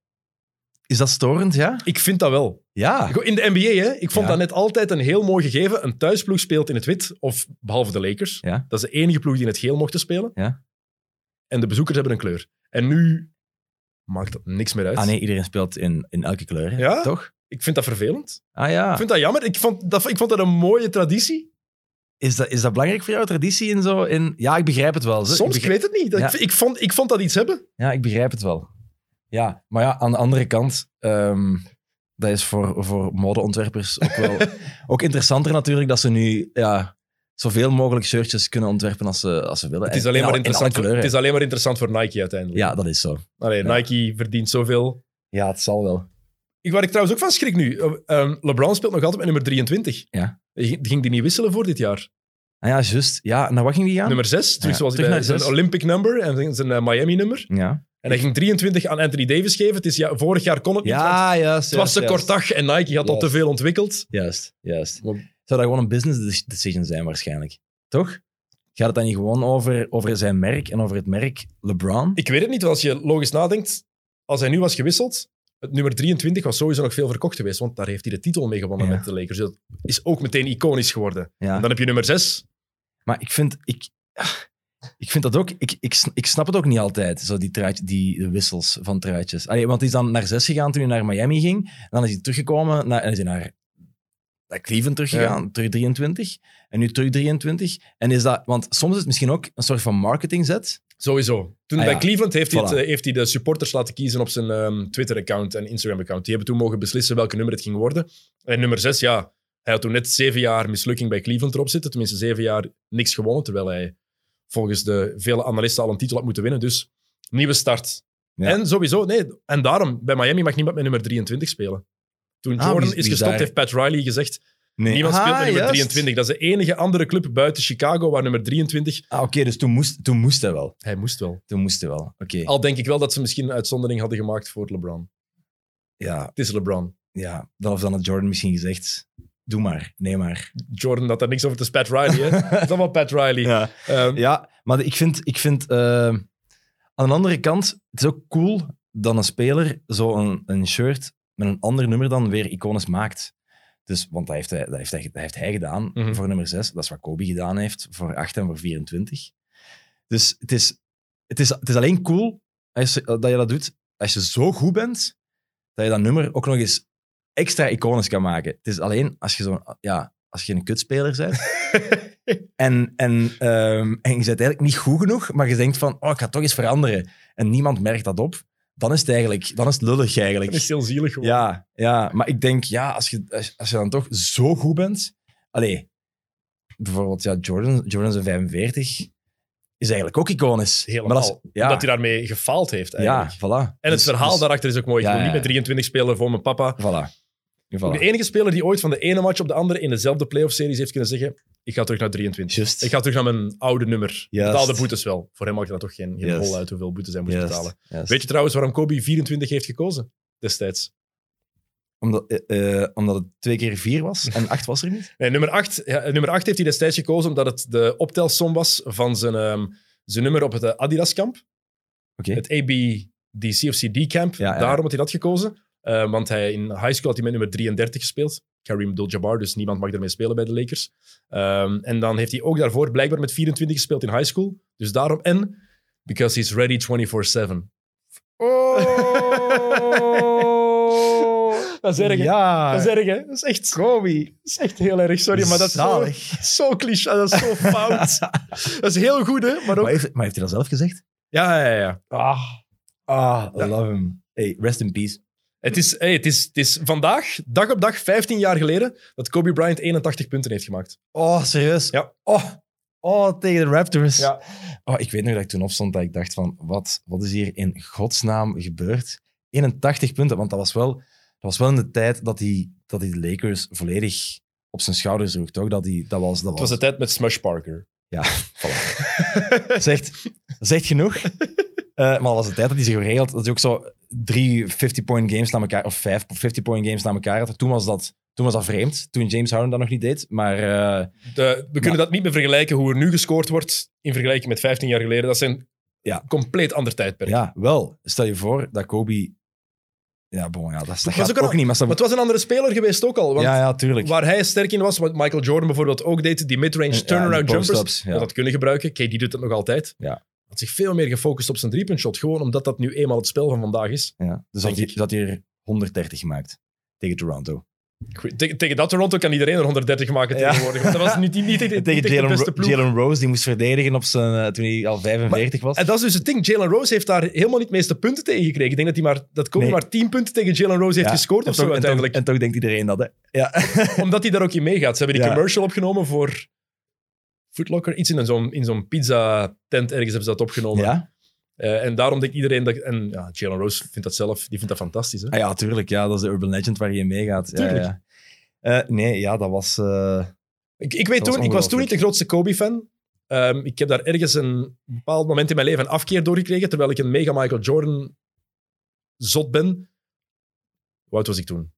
is dat storend, ja? Ik vind dat wel. Ja. In de NBA, hè, ik vond Ja. dat net altijd een heel mooi gegeven. Een thuisploeg speelt in het wit, of behalve de Lakers. Ja. Dat is de enige ploeg die in het geel mochten spelen. Ja. En de bezoekers hebben een kleur. En nu maakt dat niks meer uit. Ah nee, iedereen speelt in, in elke kleur, hè? Ja? toch? Ik vind dat vervelend. Ah ja. Ik vind dat jammer. Ik vond dat, ik vond dat een mooie traditie. Is dat, is dat belangrijk voor jou, traditie in zo? In... Ja, ik begrijp het wel. Soms, ik ik weet het niet. Ja. Ik, ik, vond, ik vond dat iets hebben. Ja, ik begrijp het wel. Ja, maar ja, aan de andere kant... ehm, dat is voor, voor modeontwerpers ook wel... ook interessanter natuurlijk, dat ze nu ja, zoveel mogelijk shirtjes kunnen ontwerpen als ze, als ze willen. Het is, En- alleen maar interessant voor, het is alleen maar interessant voor Nike uiteindelijk. Ja, dat is zo. Allee, Ja. Nike verdient zoveel. Ja, het zal wel. Ik, waar ik trouwens ook van schrik nu. eh, ehm, LeBron speelt nog altijd met nummer 23. Ja. Ging die niet wisselen voor dit jaar? Ah ja, juist. Ja, naar wat ging die gaan? Nummer 6, terug Ja, zoals terug naar zijn. Olympic number en zijn eh, Miami nummer. Ja, En hij ging 23 aan Anthony Davis geven. Het is, ja, vorig jaar kon het niet. ja juist. het was te kort dag en Nike had al te veel ontwikkeld. Juist, juist. Maar- Zou dat gewoon een business de- decision zijn waarschijnlijk? Toch? Gaat het dan niet gewoon over, over zijn merk en over het merk LeBron? Ik weet het niet, want als je logisch nadenkt, als hij nu was gewisseld, het nummer 23 was sowieso nog veel verkocht geweest, want daar heeft hij de titel mee gewonnen Ja. met de Lakers. Dat is ook meteen iconisch geworden. Ja. En dan heb je nummer 6. Maar ik vind, ik, ik vind dat ook... Ik, ik, ik snap het ook niet altijd, zo die, die wissels van truitjes. Allee, want hij is dan naar zes gegaan toen hij naar Miami ging. Dan is hij teruggekomen naar, en is hij naar, naar Cleveland teruggegaan, terug 23. En nu terug 23. En is dat... Want soms is het misschien ook een soort van marketingzet. Sowieso. Toen Ah, bij ja. Cleveland heeft hij, het, eh, heeft hij de supporters laten kiezen op zijn ehm, Twitter-account en Instagram-account. Die hebben toen mogen beslissen welke nummer het ging worden. En nummer 6, ja, hij had toen net zeven jaar mislukking bij Cleveland erop zitten. Tenminste, zeven jaar niks gewonnen, terwijl hij volgens de vele analisten al een titel had moeten winnen. Dus nieuwe start. Ja. En sowieso, nee, en daarom, bij Miami mag niemand met nummer 23 spelen. Toen Ah, Jordan is- is is gestopt, heeft Pat Riley gezegd, Nee. niemand speelt met Ah, nummer juist. 23. Dat is de enige andere club buiten Chicago waar nummer 23... Ah, Oké, dus toen moest, toen moest hij wel. Hij moest wel. Toen moest hij wel. Oké. Al denk ik wel dat ze misschien een uitzondering hadden gemaakt voor LeBron. Ja, Het is LeBron. ja, dan of dan had Jordan misschien gezegd: Doe maar, nee maar. Jordan had daar niks over te Pat Riley. Hè? Het is allemaal Pat Riley. Ja, Ehm, ja maar ik vind, ik vind eh, aan de andere kant, het is ook cool dat een speler zo'n een shirt met een ander nummer dan weer iconisch maakt. Dus, want dat heeft hij, dat heeft hij, dat heeft hij gedaan Mhm. voor nummer 6. Dat is wat Kobe gedaan heeft voor 8 en voor 24. Dus het is, het is, het is alleen cool als dat je dat doet als je zo goed bent, dat je dat nummer ook nog eens extra iconisch kan maken. Het is alleen als je, zo, ja, als je een kutspeler bent en, en, ehm, en je bent eigenlijk niet goed genoeg, maar je denkt van, oh, ik ga toch eens veranderen. En niemand merkt dat op. Dan is het eigenlijk, dan is het lullig eigenlijk. dat is heel zielig gewoon. Ja, ja, maar ik denk, ja, als je, als, als je dan toch zo goed bent... Allee, bijvoorbeeld, ja, Jordan, Jordan zijn 45 is eigenlijk ook iconisch. Helemaal. Maar ja, Dat hij daarmee gefaald heeft ja, eigenlijk. voilà. En het Dus- verhaal dus- daarachter is ook mooi. Ja, Ik wil ja, niet met ja. 23 spelen voor mijn papa. Voilà. Voilà. De enige speler die ooit van de ene match op de andere in dezelfde playoff-series heeft kunnen zeggen ik ga terug naar 23. Juist. Ik ga terug naar mijn oude nummer. Juist. Betaalde boetes wel. Voor hem maakt dat toch geen, geen rol uit hoeveel boetes hij moest Juist, betalen. juist. Weet je trouwens waarom Kobe 24 heeft gekozen destijds? Omdat, eh, eh, omdat het twee keer vier was en acht was er niet? Nee, nummer 8 ja, nummer acht heeft hij destijds gekozen omdat het de optelsom was van zijn, ehm, zijn nummer op het Adidas-kamp. Oké. Het ABDC of. Ja, ja. Daarom had hij dat gekozen. Eh, want hij, in high school had hij met nummer 33 gespeeld. Kareem Abdul-Jabbar, dus niemand mag ermee spelen bij de Lakers. Ehm, en dan heeft hij ook daarvoor blijkbaar met 24 gespeeld in high school. Dus daarom en... Because he's ready 24-7. Oh! dat is erg? Ja. Dat is erg, hè? Dat is echt... Kobe. Dat is echt heel erg, sorry, maar dat is zo, Zalig. zo cliché, dat is zo fout. dat is heel goed, hè? Maar ook... Maar heeft, maar heeft hij dat zelf gezegd? Ja, ja, ja. Ah, ah I Ja. love him. Hey, rest in peace. Het is, hey, het, is, het is vandaag, dag op dag, 15 jaar geleden, dat Kobe Bryant 81 punten heeft gemaakt. Oh, serieus? Ja. Oh, oh tegen de Raptors. Ja. Oh, ik weet nog dat ik toen opstond dat ik dacht van, wat, wat is hier in godsnaam gebeurd? 81 punten, want dat was wel, dat was wel in de tijd dat hij, dat hij de Lakers volledig op zijn schouders droeg, toch? Dat, hij, dat was... Dat Het was de tijd met Smush Parker. Ja, voilà. zegt, zegt genoeg. Eh, maar dat was de tijd dat hij zich geregeld dat hij ook zo drie 50-point games na elkaar, of vijf 50-point games na elkaar had. Toen was, dat, toen was dat vreemd, toen James Harden dat nog niet deed. Maar eh, De, we kunnen dat niet meer vergelijken hoe er nu gescoord wordt in vergelijking met 15 jaar geleden. Dat zijn Ja. compleet ander tijdperk. ja, wel. Stel je voor dat Kobe... Ja, bon, ja, dat, dat was gaat ook ook, een- niet. Maar, Maar het was een andere speler geweest ook al. Want ja, ja, tuurlijk. waar hij sterk in was, wat Michael Jordan bijvoorbeeld ook deed, die midrange turnaround die jumpers, ja. dat had kunnen gebruiken. KD doet het nog altijd. Ja. Had zich veel meer gefocust op zijn driepuntshot, gewoon omdat dat nu eenmaal het spel van vandaag is. Ja, dus dat hij, dat hij er 130 gemaakt tegen Toronto. Tegen, tegen dat Toronto kan iedereen er 130 maken Ja. tegenwoordig. Want dat was niet, niet, niet, niet, En tegen Jalen, Ro- Rose, die moest verdedigen op zijn, eh, toen hij al 45 was. En dat is dus het ding. Jalen Rose heeft daar helemaal niet de meeste punten tegen gekregen. Ik denk dat, hij maar, dat Kobe Nee. maar 10 punten tegen Jalen Rose heeft Ja, gescoord en of zo toch- en toch- uiteindelijk. En toch denkt iedereen dat, hè? Ja. Omdat hij daar ook in meegaat. Ze hebben die commercial opgenomen voor Footlocker. Iets in zo'n, in zo'n pizza-tent ergens hebben ze dat opgenomen. ja? Eh, en daarom denkt iedereen dat... En ja, Jalen Rose vindt dat zelf. Die vindt dat fantastisch. Hè? Ah, ja, tuurlijk. Ja, dat is de urban legend waar je in meegaat. Ja, Tuurlijk. ja. Eh, nee, ja, dat was... eh, Ik, ik, weet was toen, ik was toen niet de grootste Kobe-fan. Ehm, ik heb daar ergens een bepaald moment in mijn leven een afkeer doorgekregen, terwijl ik een mega Michael Jordan zot ben. Hoe oud was ik toen?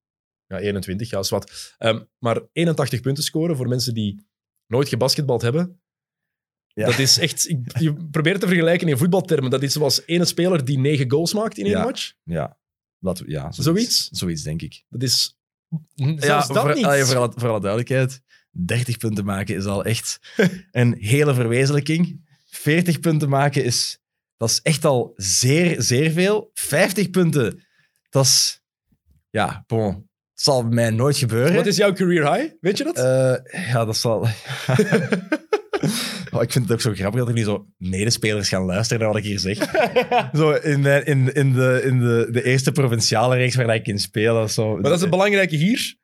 Ja, 21, ja, is wat. Ehm, maar 81 punten scoren voor mensen die nooit gebasketbald hebben. Ja. Dat is echt... Ik, je probeert te vergelijken in voetbaltermen. Dat is zoals ene speler die negen goals maakt in één Ja. match. ja, we- ja Zoiets? Zoiets, denk ik. Dat is... Zelfs dat voor, niet. allee, voor, alle, voor alle duidelijkheid, 30 punten maken is al echt een hele verwezenlijking. 40 punten maken is, dat is echt al zeer, zeer veel. 50 punten, dat is... Ja, bon, zal bij mij nooit gebeuren. Wat is jouw career high? Weet je dat? Eh, ja, dat zal... Oh, ik vind het ook zo grappig dat er nu zo medespelers gaan luisteren naar wat ik hier zeg. zo in, mijn- in, in, de, in de, de eerste provinciale reeks waar ik in speel. Zo, Maar dat is het belangrijke hier.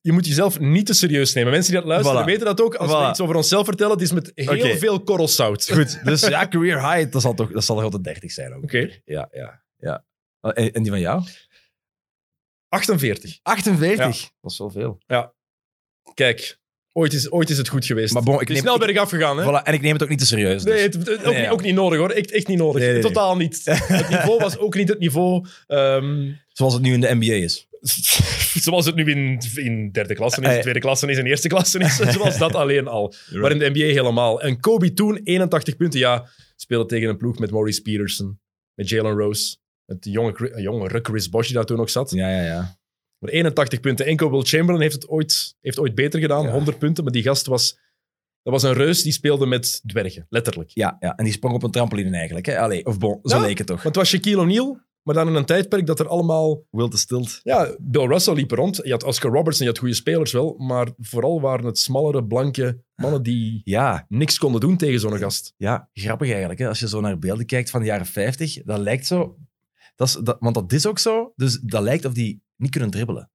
Je moet jezelf niet te serieus nemen. Mensen die dat luisteren Voilà. weten dat ook. Als we Voilà. iets over onszelf vertellen, het is met heel veel korrelzout. Goed, dus ja, career high, dat zal, toch, dat zal toch altijd 30 zijn ook. Oké. Ja, ja, ja. Oh, En, en die van jou? 48. 48. Dat is wel veel. Kijk, ooit is, ooit is het goed geweest. Maar bon, ik het is neem- snel ik- bergaf gegaan, hè? Voilà, en ik neem het ook niet te serieus. Dus. Nee, het, het- ook, Nee, niet, ja. ook niet nodig, hoor. Echt, echt niet nodig. Nee, nee, nee. Totaal niet. Het niveau was ook niet het niveau... ehm, Zoals het nu in de NBA is. zoals het nu in, in derde klasse is, Eh, in tweede klasse is, in eerste klasse is. Zoals dat alleen al. Maar in de NBA helemaal. En Kobe toen, 81 punten. Ja, speelde tegen een ploeg met Maurice Peterson, met Jalen Rose, de jonge, Chri- jonge Chris Bosh die daar toen nog zat. Ja, ja, ja. Maar 81 punten. Enkel Will Chamberlain heeft het ooit, heeft ooit beter gedaan, Ja. 100 punten. Maar die gast was, dat was een reus die speelde met dwergen, letterlijk. Ja, ja, en die sprong op een trampoline eigenlijk. Hè? Allee, of bon, zo Ja. leek het toch. Want het was Shaquille O'Neal, maar dan in een tijdperk dat er allemaal... Wilt de stilt. Ja, Bill Russell liep rond. Je had Oscar Robertson, je had goede spelers wel. Maar vooral waren het smallere, blanke mannen die Ja, niks konden doen tegen zo'n gast. Ja, grappig eigenlijk. Hè? Als je zo naar beelden kijkt van de jaren 50, dat lijkt zo. Dat is, dat, want dat is ook zo. Dus dat lijkt of die niet kunnen dribbelen.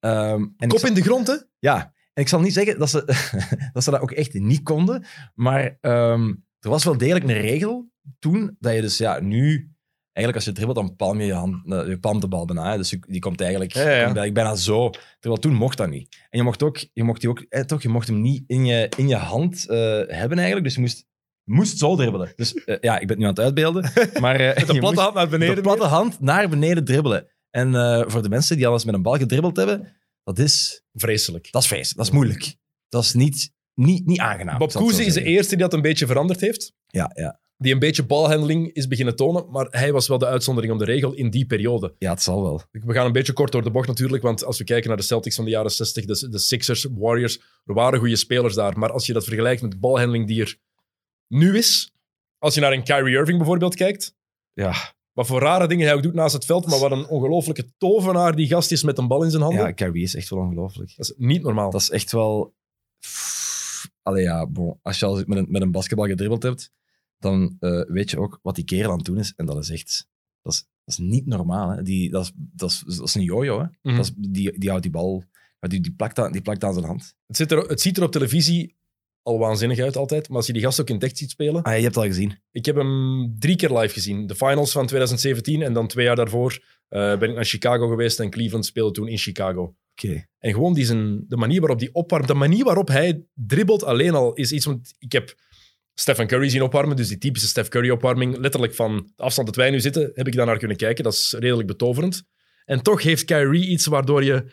Ehm, en Kop in de grond, hè? ja, en ik zal niet zeggen dat ze, dat ze dat ook echt niet konden. Maar ehm, er was wel degelijk een regel toen dat je dus ja, nu. Eigenlijk, als je dribbelt, dan palm je je, hand, eh, je palmt de bal bijna. Hè? Dus je- die komt eigenlijk, Ja, ja, ja. komt eigenlijk bijna zo. Terwijl toen mocht dat niet. En je mocht, ook, je mocht, die ook, eh, toch, je mocht hem niet in je, in je hand eh, hebben eigenlijk. Dus je moest, moest zo dribbelen. Dus eh, ja, ik ben het nu aan het uitbeelden. Maar, eh, Met de je platte hand naar beneden. de platte hand naar beneden dribbelen. En eh, voor de mensen die al eens met een bal gedribbeld hebben, dat is, Vreselijk. dat is feest. Dat is moeilijk. Dat is niet, niet, niet aangenaam. Bob Cousy is de eerste die dat een beetje veranderd heeft. Ja, ja. Die een beetje balhandling is beginnen tonen. Maar hij was wel de uitzondering om de regel in die periode. ja, het zal wel. We gaan een beetje kort door de bocht natuurlijk. Want als we kijken naar de Celtics van de jaren 60, de, de Sixers, Warriors, er waren goede spelers daar. Maar als je dat vergelijkt met de balhandling die er nu is. Als je naar een Kyrie Irving bijvoorbeeld kijkt. Ja, Wat voor rare dingen hij ook doet naast het veld. Maar wat een ongelofelijke tovenaar die gast is met een bal in zijn handen. ja Kyrie is echt wel ongelooflijk. Dat is niet normaal. Dat is echt wel... Allee, ja, bon. Als je al met een, met een basketbal gedribbeld hebt, dan eh, weet je ook wat die kerel aan het doen is. En dat is echt... Dat is, dat is niet normaal. Hè. Die, dat, is, dat, is, dat is een jojo. Hè. Mhm. dat is, die, die houdt die bal... Die, die, plakt aan, die plakt aan zijn hand. Het, zit er, het ziet er op televisie al waanzinnig uit altijd. Maar als je die gast ook in echt ziet spelen. Ah, je hebt het al gezien. Ik heb hem drie keer live gezien. De finals van 2017 en dan twee jaar daarvoor eh, ben ik naar Chicago geweest en Cleveland speelde toen in Chicago. Oké. En gewoon die zijn, de manier waarop die opwarmt, de manier waarop hij dribbelt alleen al is iets. Want ik heb Stephen Curry zien opwarmen, dus die typische Steph Curry opwarming. Letterlijk van de afstand dat wij nu zitten, heb ik daar naar kunnen kijken. Dat is redelijk betoverend. En toch heeft Kyrie iets waardoor je.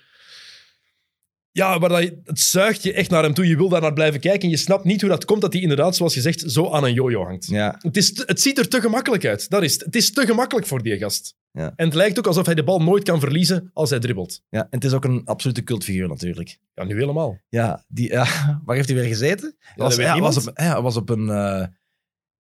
Ja, waar dat het zuigt je echt naar hem toe. Je wil daar naar blijven kijken. En je snapt niet hoe dat komt dat hij inderdaad, zoals je zegt, zo aan een jojo hangt. Ja, Het, is het ziet er te gemakkelijk uit. Dat is het. Het is te gemakkelijk voor die gast. Ja. En het lijkt ook alsof hij de bal nooit kan verliezen als hij dribbelt. ja, en het is ook een absolute cultfiguur natuurlijk. Ja, nu helemaal. Ja, die, ja waar heeft hij weer gezeten? dat was, ja, was op, ja, was op een... eh,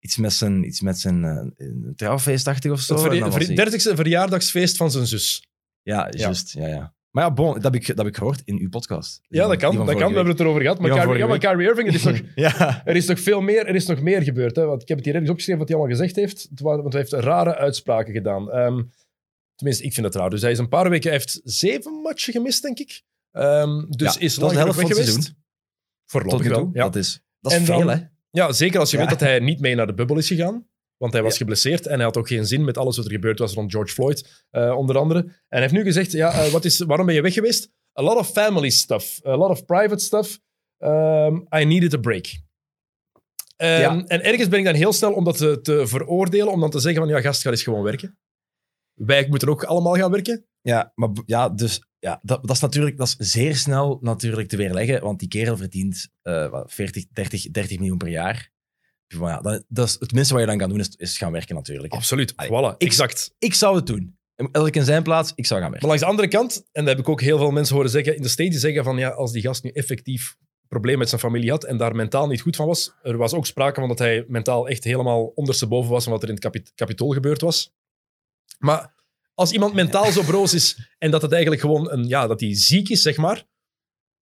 iets met zijn, iets met zijn trouwfeestachtig of zo. Het en verja- dan was ver- hij- 30ste verjaardagsfeest van zijn zus. Ja, juist. Ja, ja. Maar ja, bon, dat heb ik, dat heb ik gehoord in uw podcast. Die Ja, dat kan. Dat kan. We hebben het erover gehad. Maar Kyrie, ja, maar vorige Kyrie Irving, er is, nog. Ja. er is nog veel meer, er is nog meer gebeurd. Hè? Want ik heb het hier ergens opgeschreven wat hij allemaal gezegd heeft. Want hij heeft rare uitspraken gedaan. Ehm, tenminste, ik vind het raar. Dus hij is een paar weken... Hij heeft zeven matchen gemist, denk ik. Ehm, dus Ja, is dat lang is de helft van het seizoen. Voorlopig wel, ja. Dat is, dat is En veel, dan- hè? Ja, zeker als je weet dat hij niet mee naar de bubbel is gegaan. Want hij was Ja. geblesseerd en hij had ook geen zin met alles wat er gebeurd was rond George Floyd, eh, onder andere. En hij heeft nu gezegd, ja, eh, wat is, waarom ben je weg geweest? A lot of family stuff, a lot of private stuff. Um, I needed a break. Ehm, Ja. En ergens ben ik dan heel snel om dat te, te veroordelen, om dan te zeggen van, ja, gast, ga eens gewoon werken. Wij moeten ook allemaal gaan werken. Ja, maar ja, dus ja, dat, dat is natuurlijk dat is zeer snel natuurlijk te weerleggen, want die kerel verdient eh, wat, 40, 30, 30 miljoen per jaar. Ja, dat, dat is het minste wat je dan kan doen, is, is gaan werken natuurlijk. hè. Absoluut, Allee, voilà, exact. Ik zou het doen. Elk in zijn plaats, ik zou gaan werken. Maar langs de andere kant, en dat heb ik ook heel veel mensen horen zeggen in de States, die zeggen van ja, als die gast nu effectief probleem met zijn familie had en daar mentaal niet goed van was, er was ook sprake van dat hij mentaal echt helemaal ondersteboven was van wat er in het kapi- kapitool gebeurd was. Maar als iemand mentaal zo broos is en dat het eigenlijk gewoon een, ja, dat hij ziek is, zeg maar,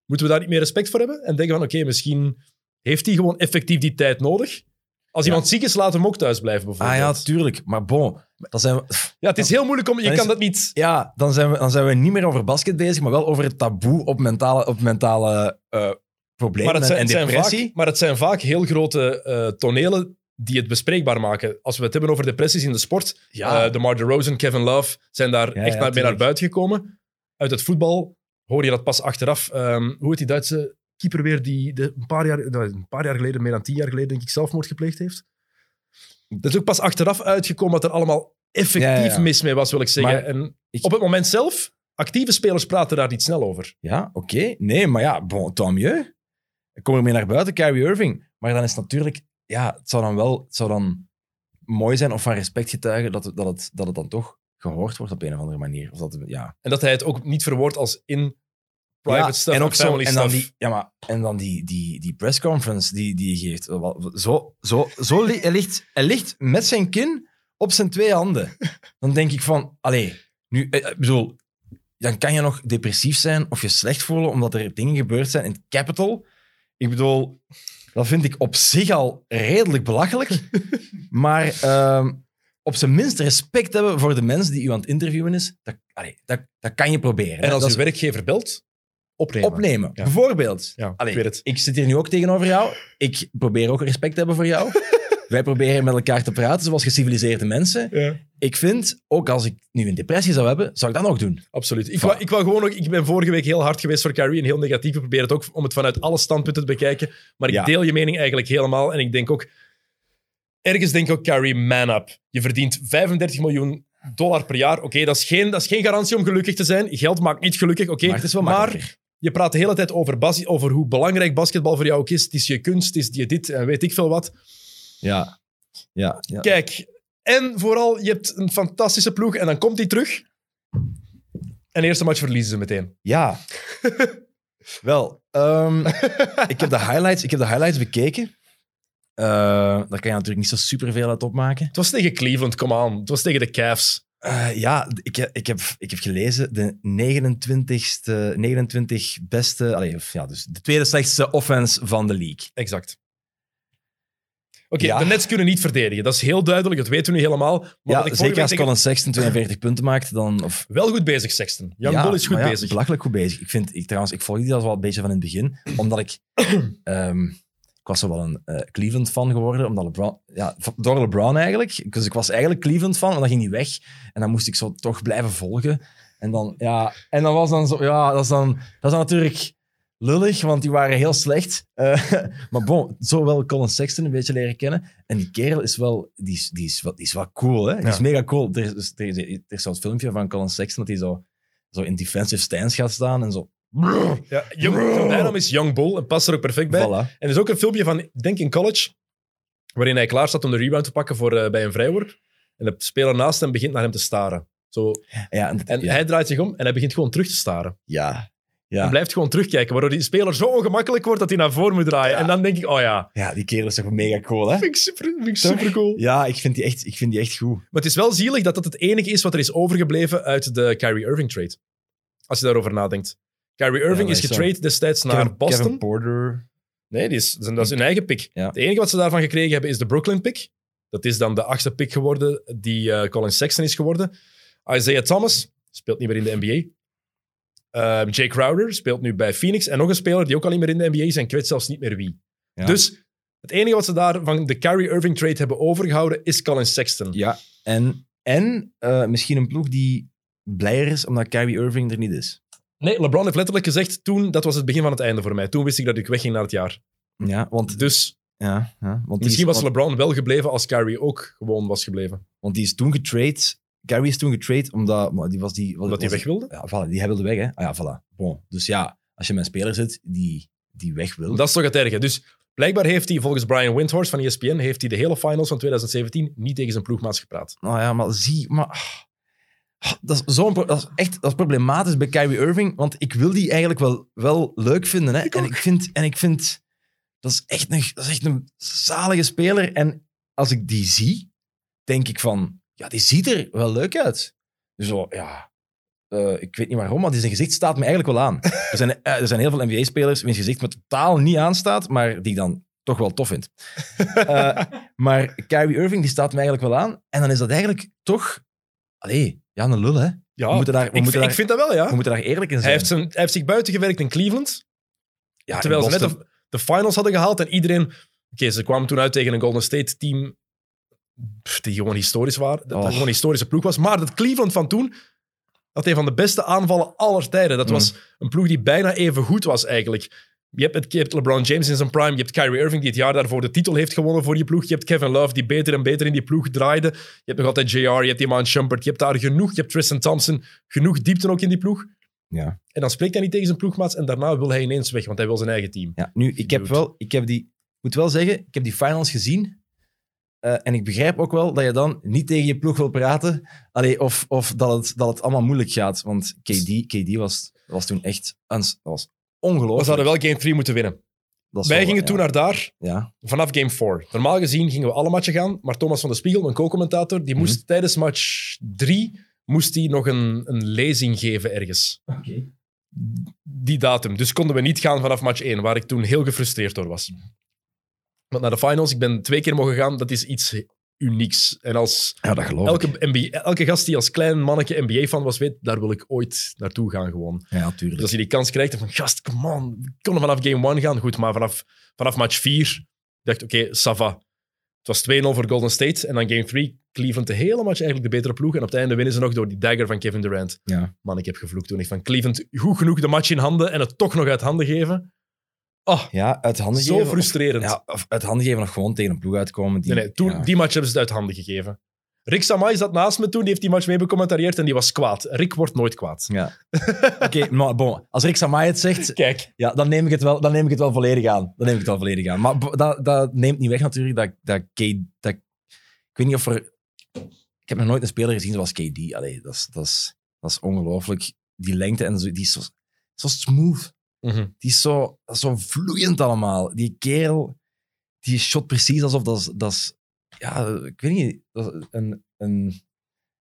moeten we daar niet meer respect voor hebben en denken van oké, misschien heeft hij gewoon effectief die tijd nodig. Als iemand ziek is, laat hem ook thuis blijven Ah bijvoorbeeld. ja, tuurlijk. Maar bon, dan zijn we, Ja, het is heel moeilijk om, je Dan is- kan dat niet... ja, dan zijn, we, dan zijn we niet meer over basket bezig, maar wel over het taboe op mentale, op mentale eh, problemen Maar het, zijn, en het zijn depressie. vaak, maar het zijn vaak heel grote eh, tonelen die het bespreekbaar maken. Als we het hebben over depressies in de sport, Ja. eh, DeMar DeRozan, Kevin Love zijn daar Ja, echt ja, naar, mee naar buiten gekomen. Uit het voetbal hoor je dat pas achteraf. Ehm, hoe heet die Duitse keeper weer die de, een, paar jaar, een paar jaar geleden, meer dan tien jaar geleden, denk ik, zelfmoord gepleegd heeft? Dat is ook pas achteraf uitgekomen wat er allemaal effectief Ja, ja, ja. mis mee was, wil ik zeggen. Maar en ik- op het moment zelf, actieve spelers praten daar niet snel over. Ja, oké. Nee, maar ja, bon, tant mieux. Ik kom ermee naar buiten, Kyrie Irving. Maar dan is het natuurlijk... Ja, het zou dan wel... Het zou dan mooi zijn of van respect getuigen dat het, dat het, dat het dan toch gehoord wordt op een of andere manier. Of dat, ja. En dat hij het ook niet verwoordt als in private ja, stuff en ook zo, family en dan stuff. die, ja, maar, en dan die, die, die pressconference die, die geeft. Zo, zo, zo li- hij, ligt, hij ligt met zijn kin op zijn twee handen. Dan denk ik van, allee, nu, eh, ik bedoel, dan kan je nog depressief zijn of je slecht voelen omdat er dingen gebeurd zijn in het Capitol. Ik bedoel, dat vind ik op zich al redelijk belachelijk. maar ehm, op zijn minst respect hebben voor de mens die u aan het interviewen is, dat, allee, dat, dat kan je proberen. En als je werkgever belt, opnemen. opnemen. Ja. Bijvoorbeeld. Ja, Allee, ik weet het. ik zit hier nu ook tegenover jou. Ik probeer ook respect te hebben voor jou. Wij proberen met elkaar te praten zoals geciviliseerde mensen. Ja, Ik vind, ook als ik nu een depressie zou hebben, zou ik dat ook doen. absoluut. Ik, wou, ik, wou gewoon ook, ik ben vorige week heel hard geweest voor Kyrie en heel negatief. Ik probeer het ook om het vanuit alle standpunten te bekijken. Maar ik Ja. deel je mening eigenlijk helemaal. En ik denk ook, ergens denk ik ook, Kyrie, man up. Je verdient 35 miljoen dollar per jaar. Oké, dat, is geen- dat is geen garantie om gelukkig te zijn. Geld maakt niet gelukkig, oké. Maar het is wel maar. Je praat de hele tijd over, bas- over hoe belangrijk basketbal voor jou ook is. Het is je kunst, het is je dit en weet ik veel wat. Ja. Ja. ja. Kijk, en vooral, je hebt een fantastische ploeg en dan komt hij terug. En de eerste match verliezen ze meteen. Ja. Wel, ehm, ik, heb de highlights, ik heb de highlights bekeken. Eh, daar kan je natuurlijk niet zo superveel uit opmaken. Het was tegen Cleveland, come on. Het was tegen de Cavs. Eh, ja, ik, heb- ik, heb, ik heb gelezen de 29ste, 29 beste, allee, of ja, dus de tweede slechtste offense van de league. Exact. Oké, Ja. de Nets kunnen niet verdedigen. Dat is heel duidelijk, dat weten we nu helemaal. Maar ja, ik zeker als tegen- Colin Sexton 42 punten maakt, dan... Of, Wel goed bezig, Sexton. Young ja, Bull is goed ja, bezig. belachelijk goed bezig. Ik vind, ik, trouwens, ik volg die al wel een beetje van in het begin, omdat ik... ehm, ik was zo wel een eh, Cleveland-fan geworden, omdat LeBron... Ja, door LeBron eigenlijk. Dus ik was eigenlijk Cleveland-fan, maar dan ging hij weg. En dan moest ik zo toch blijven volgen. En dan, ja... En dan was dan zo... Ja, dat is dan, dat is dan natuurlijk lullig, want die waren heel slecht. Eh, maar bon, zo wel Colin Sexton een beetje leren kennen. En die kerel is wel... Die is, die is, wel, die is wel cool, hè? Die is mega cool. Er er er is zo'n filmpje van Colin Sexton dat hij zo, zo in defensive stance gaat staan en zo... Ja, Young, bijnaam is Young Bull en past er ook perfect bij. Voilà. En er is ook een filmpje van, denk in college, waarin hij klaar staat om de rebound te pakken voor, eh, bij een vrijworp. En de speler naast hem begint naar hem te staren. Zo. Ja, en, En ja, hij draait zich om en hij begint gewoon terug te staren. ja, ja. Hij blijft gewoon terugkijken, waardoor die speler zo ongemakkelijk wordt dat hij naar voren moet draaien. Ja. En dan denk ik, oh ja, ja, die kerel is toch mega cool, hè? vind ik super, vind ik super cool. Ja, ik vind die echt, ik vind die echt goed. Maar het is wel zielig dat dat het enige is wat er is overgebleven uit de Kyrie Irving trade. Als je daarover nadenkt. Kyrie Irving is getrade destijds naar Kevin, Boston. Kevin Porter. Nee, die is, dat is hun eigen pick. Ja. Het enige wat ze daarvan gekregen hebben is de Brooklyn pick. Dat is dan de achtste pick geworden die eh, Colin Sexton is geworden. Isaiah Thomas speelt niet meer in de NBA. Ehm Jay Crowder speelt nu bij Phoenix. En nog een speler die ook al niet meer in de NBA is en ik weet zelfs niet meer wie. Ja. Dus het enige wat ze daar van de Kyrie Irving trade hebben overgehouden is Colin Sexton. Ja, en, en eh, misschien een ploeg die blijer is omdat Kyrie Irving er niet is. Nee, LeBron heeft letterlijk gezegd toen, dat was het begin van het einde voor mij. Toen wist ik dat ik wegging naar het jaar. Ja, want, Dus ja, ja, want, misschien is, was want, LeBron wel gebleven als Kyrie ook gewoon was gebleven. want die is toen getrade. Kyrie is toen getrade omdat maar die was die. Omdat hij weg wilde. Ja, voilà, die hij wilde weg, hè? Ah ja, voilà. Bon. Dus ja, als je met een speler zit die, die weg wil. Dat is toch het erge. Dus blijkbaar heeft hij, volgens Brian Windhorst van ESPN, heeft hij de hele finals van 2017 niet tegen zijn ploegmaats gepraat. Nou ja, maar zie, maar. Dat is, zo'n dat is echt dat is problematisch bij Kyrie Irving, want ik wil die eigenlijk wel, wel leuk vinden. Hè? en, ik vind, en ik vind, dat is, echt een, dat is echt een zalige speler. En als ik die zie, denk ik van, ja, die ziet er wel leuk uit. Zo, ja, eh, ik weet niet waarom, maar die zijn gezicht staat me eigenlijk wel aan. Er zijn, eh, er zijn heel veel NBA-spelers wiens gezicht me totaal niet aanstaat, maar die ik dan toch wel tof vind. Eh, maar Kyrie Irving, die staat me eigenlijk wel aan. En dan is dat eigenlijk toch... Allee, ja, een lul, hè. Ja, we moeten daar, we ik, moeten ik daar, vind dat wel, ja. we moeten daar eerlijk in zijn. Hij heeft, zijn, hij heeft zich buiten gewerkt in Cleveland, ja, terwijl ze net de, de finals hadden gehaald en iedereen... Oké, ze kwamen toen uit tegen een Golden State team pff, die gewoon historisch waren. Dat, Oh. dat gewoon een historische ploeg was. Maar dat Cleveland van toen had een van de beste aanvallen aller tijden. Dat Mm. was een ploeg die bijna even goed was eigenlijk. Je hebt, het, je hebt LeBron James in zijn prime. Je hebt Kyrie Irving die het jaar daarvoor de titel heeft gewonnen voor je ploeg. Je hebt Kevin Love die beter en beter in die ploeg draaide. Je hebt nog altijd JR, je hebt Iman Shumpert. Je hebt daar genoeg. Je hebt Tristan Thompson. Genoeg diepte ook in die ploeg. Ja. En dan spreekt hij niet tegen zijn ploegmaats en daarna wil hij ineens weg, want hij wil zijn eigen team. Ja, nu, ik heb wel... Ik heb die... Moet wel zeggen, ik heb die finals gezien. eh, en ik begrijp ook wel dat je dan niet tegen je ploeg wil praten. Allee, of of dat, het, dat het allemaal moeilijk gaat. Want KD, KD was, was toen echt... Dat was ongelooflijk. We zouden wel game 3 moeten winnen. Wij wel- gingen ja, toen naar daar Ja, vanaf game 4. Normaal gezien gingen we alle matchen gaan, maar Thomas van de Spiegel, mijn co-commentator, die moest Mhm. tijdens match 3 moest hij nog een, een lezing geven ergens. Die datum. Dus konden we niet gaan vanaf match 1, waar ik toen heel gefrustreerd door was. Want naar de finals, ik ben twee keer mogen gaan, dat is iets unieks. En als ja dat geloof elke, ik. NBA, elke gast die als klein manneke NBA-fan was, weet, daar wil ik ooit naartoe gaan gewoon. Ja, Dus tuurlijk. als je die kans krijgt, van gast, come on, we konden vanaf game 1 gaan. Goed, maar vanaf, vanaf match 4 dacht ik, oké, ça va. Het was 2-0 voor Golden State. En dan game 3, Cleveland de hele match eigenlijk de betere ploeg. En op het einde winnen ze nog door die dagger van Kevin Durant. Ja. Man, ik heb gevloekt toen. Ik van Cleveland goed genoeg de match in handen en het toch nog uit handen geven. Oh, ja, uit handen zo geven. of- frustrerend. Ja, of uit handen geven of gewoon tegen een ploeg uitkomen. Die, nee, nee, toen, ja. die match hebben ze het uit handen gegeven. Rick Samai zat naast me toen, die heeft die match mee becommentarieerd en die was kwaad. Rick wordt nooit kwaad. Ja. Oké, maar bon. Als Rick Samai het zegt, Kijk, ja, dan, neem ik het wel, dan neem ik het wel volledig aan. Dan neem ik het wel volledig aan. Maar dat, dat neemt niet weg natuurlijk dat, dat, K, dat... Ik weet niet of er... Ik heb nog nooit een speler gezien zoals KD. Allee, dat is, dat is, dat is ongelooflijk. Die lengte en zo, die is zo, zo smooth. Mhm. Die is zo, zo vloeiend allemaal. Die kerel, die shot precies alsof dat is... Dat is ja, ik weet niet. Dat een, een,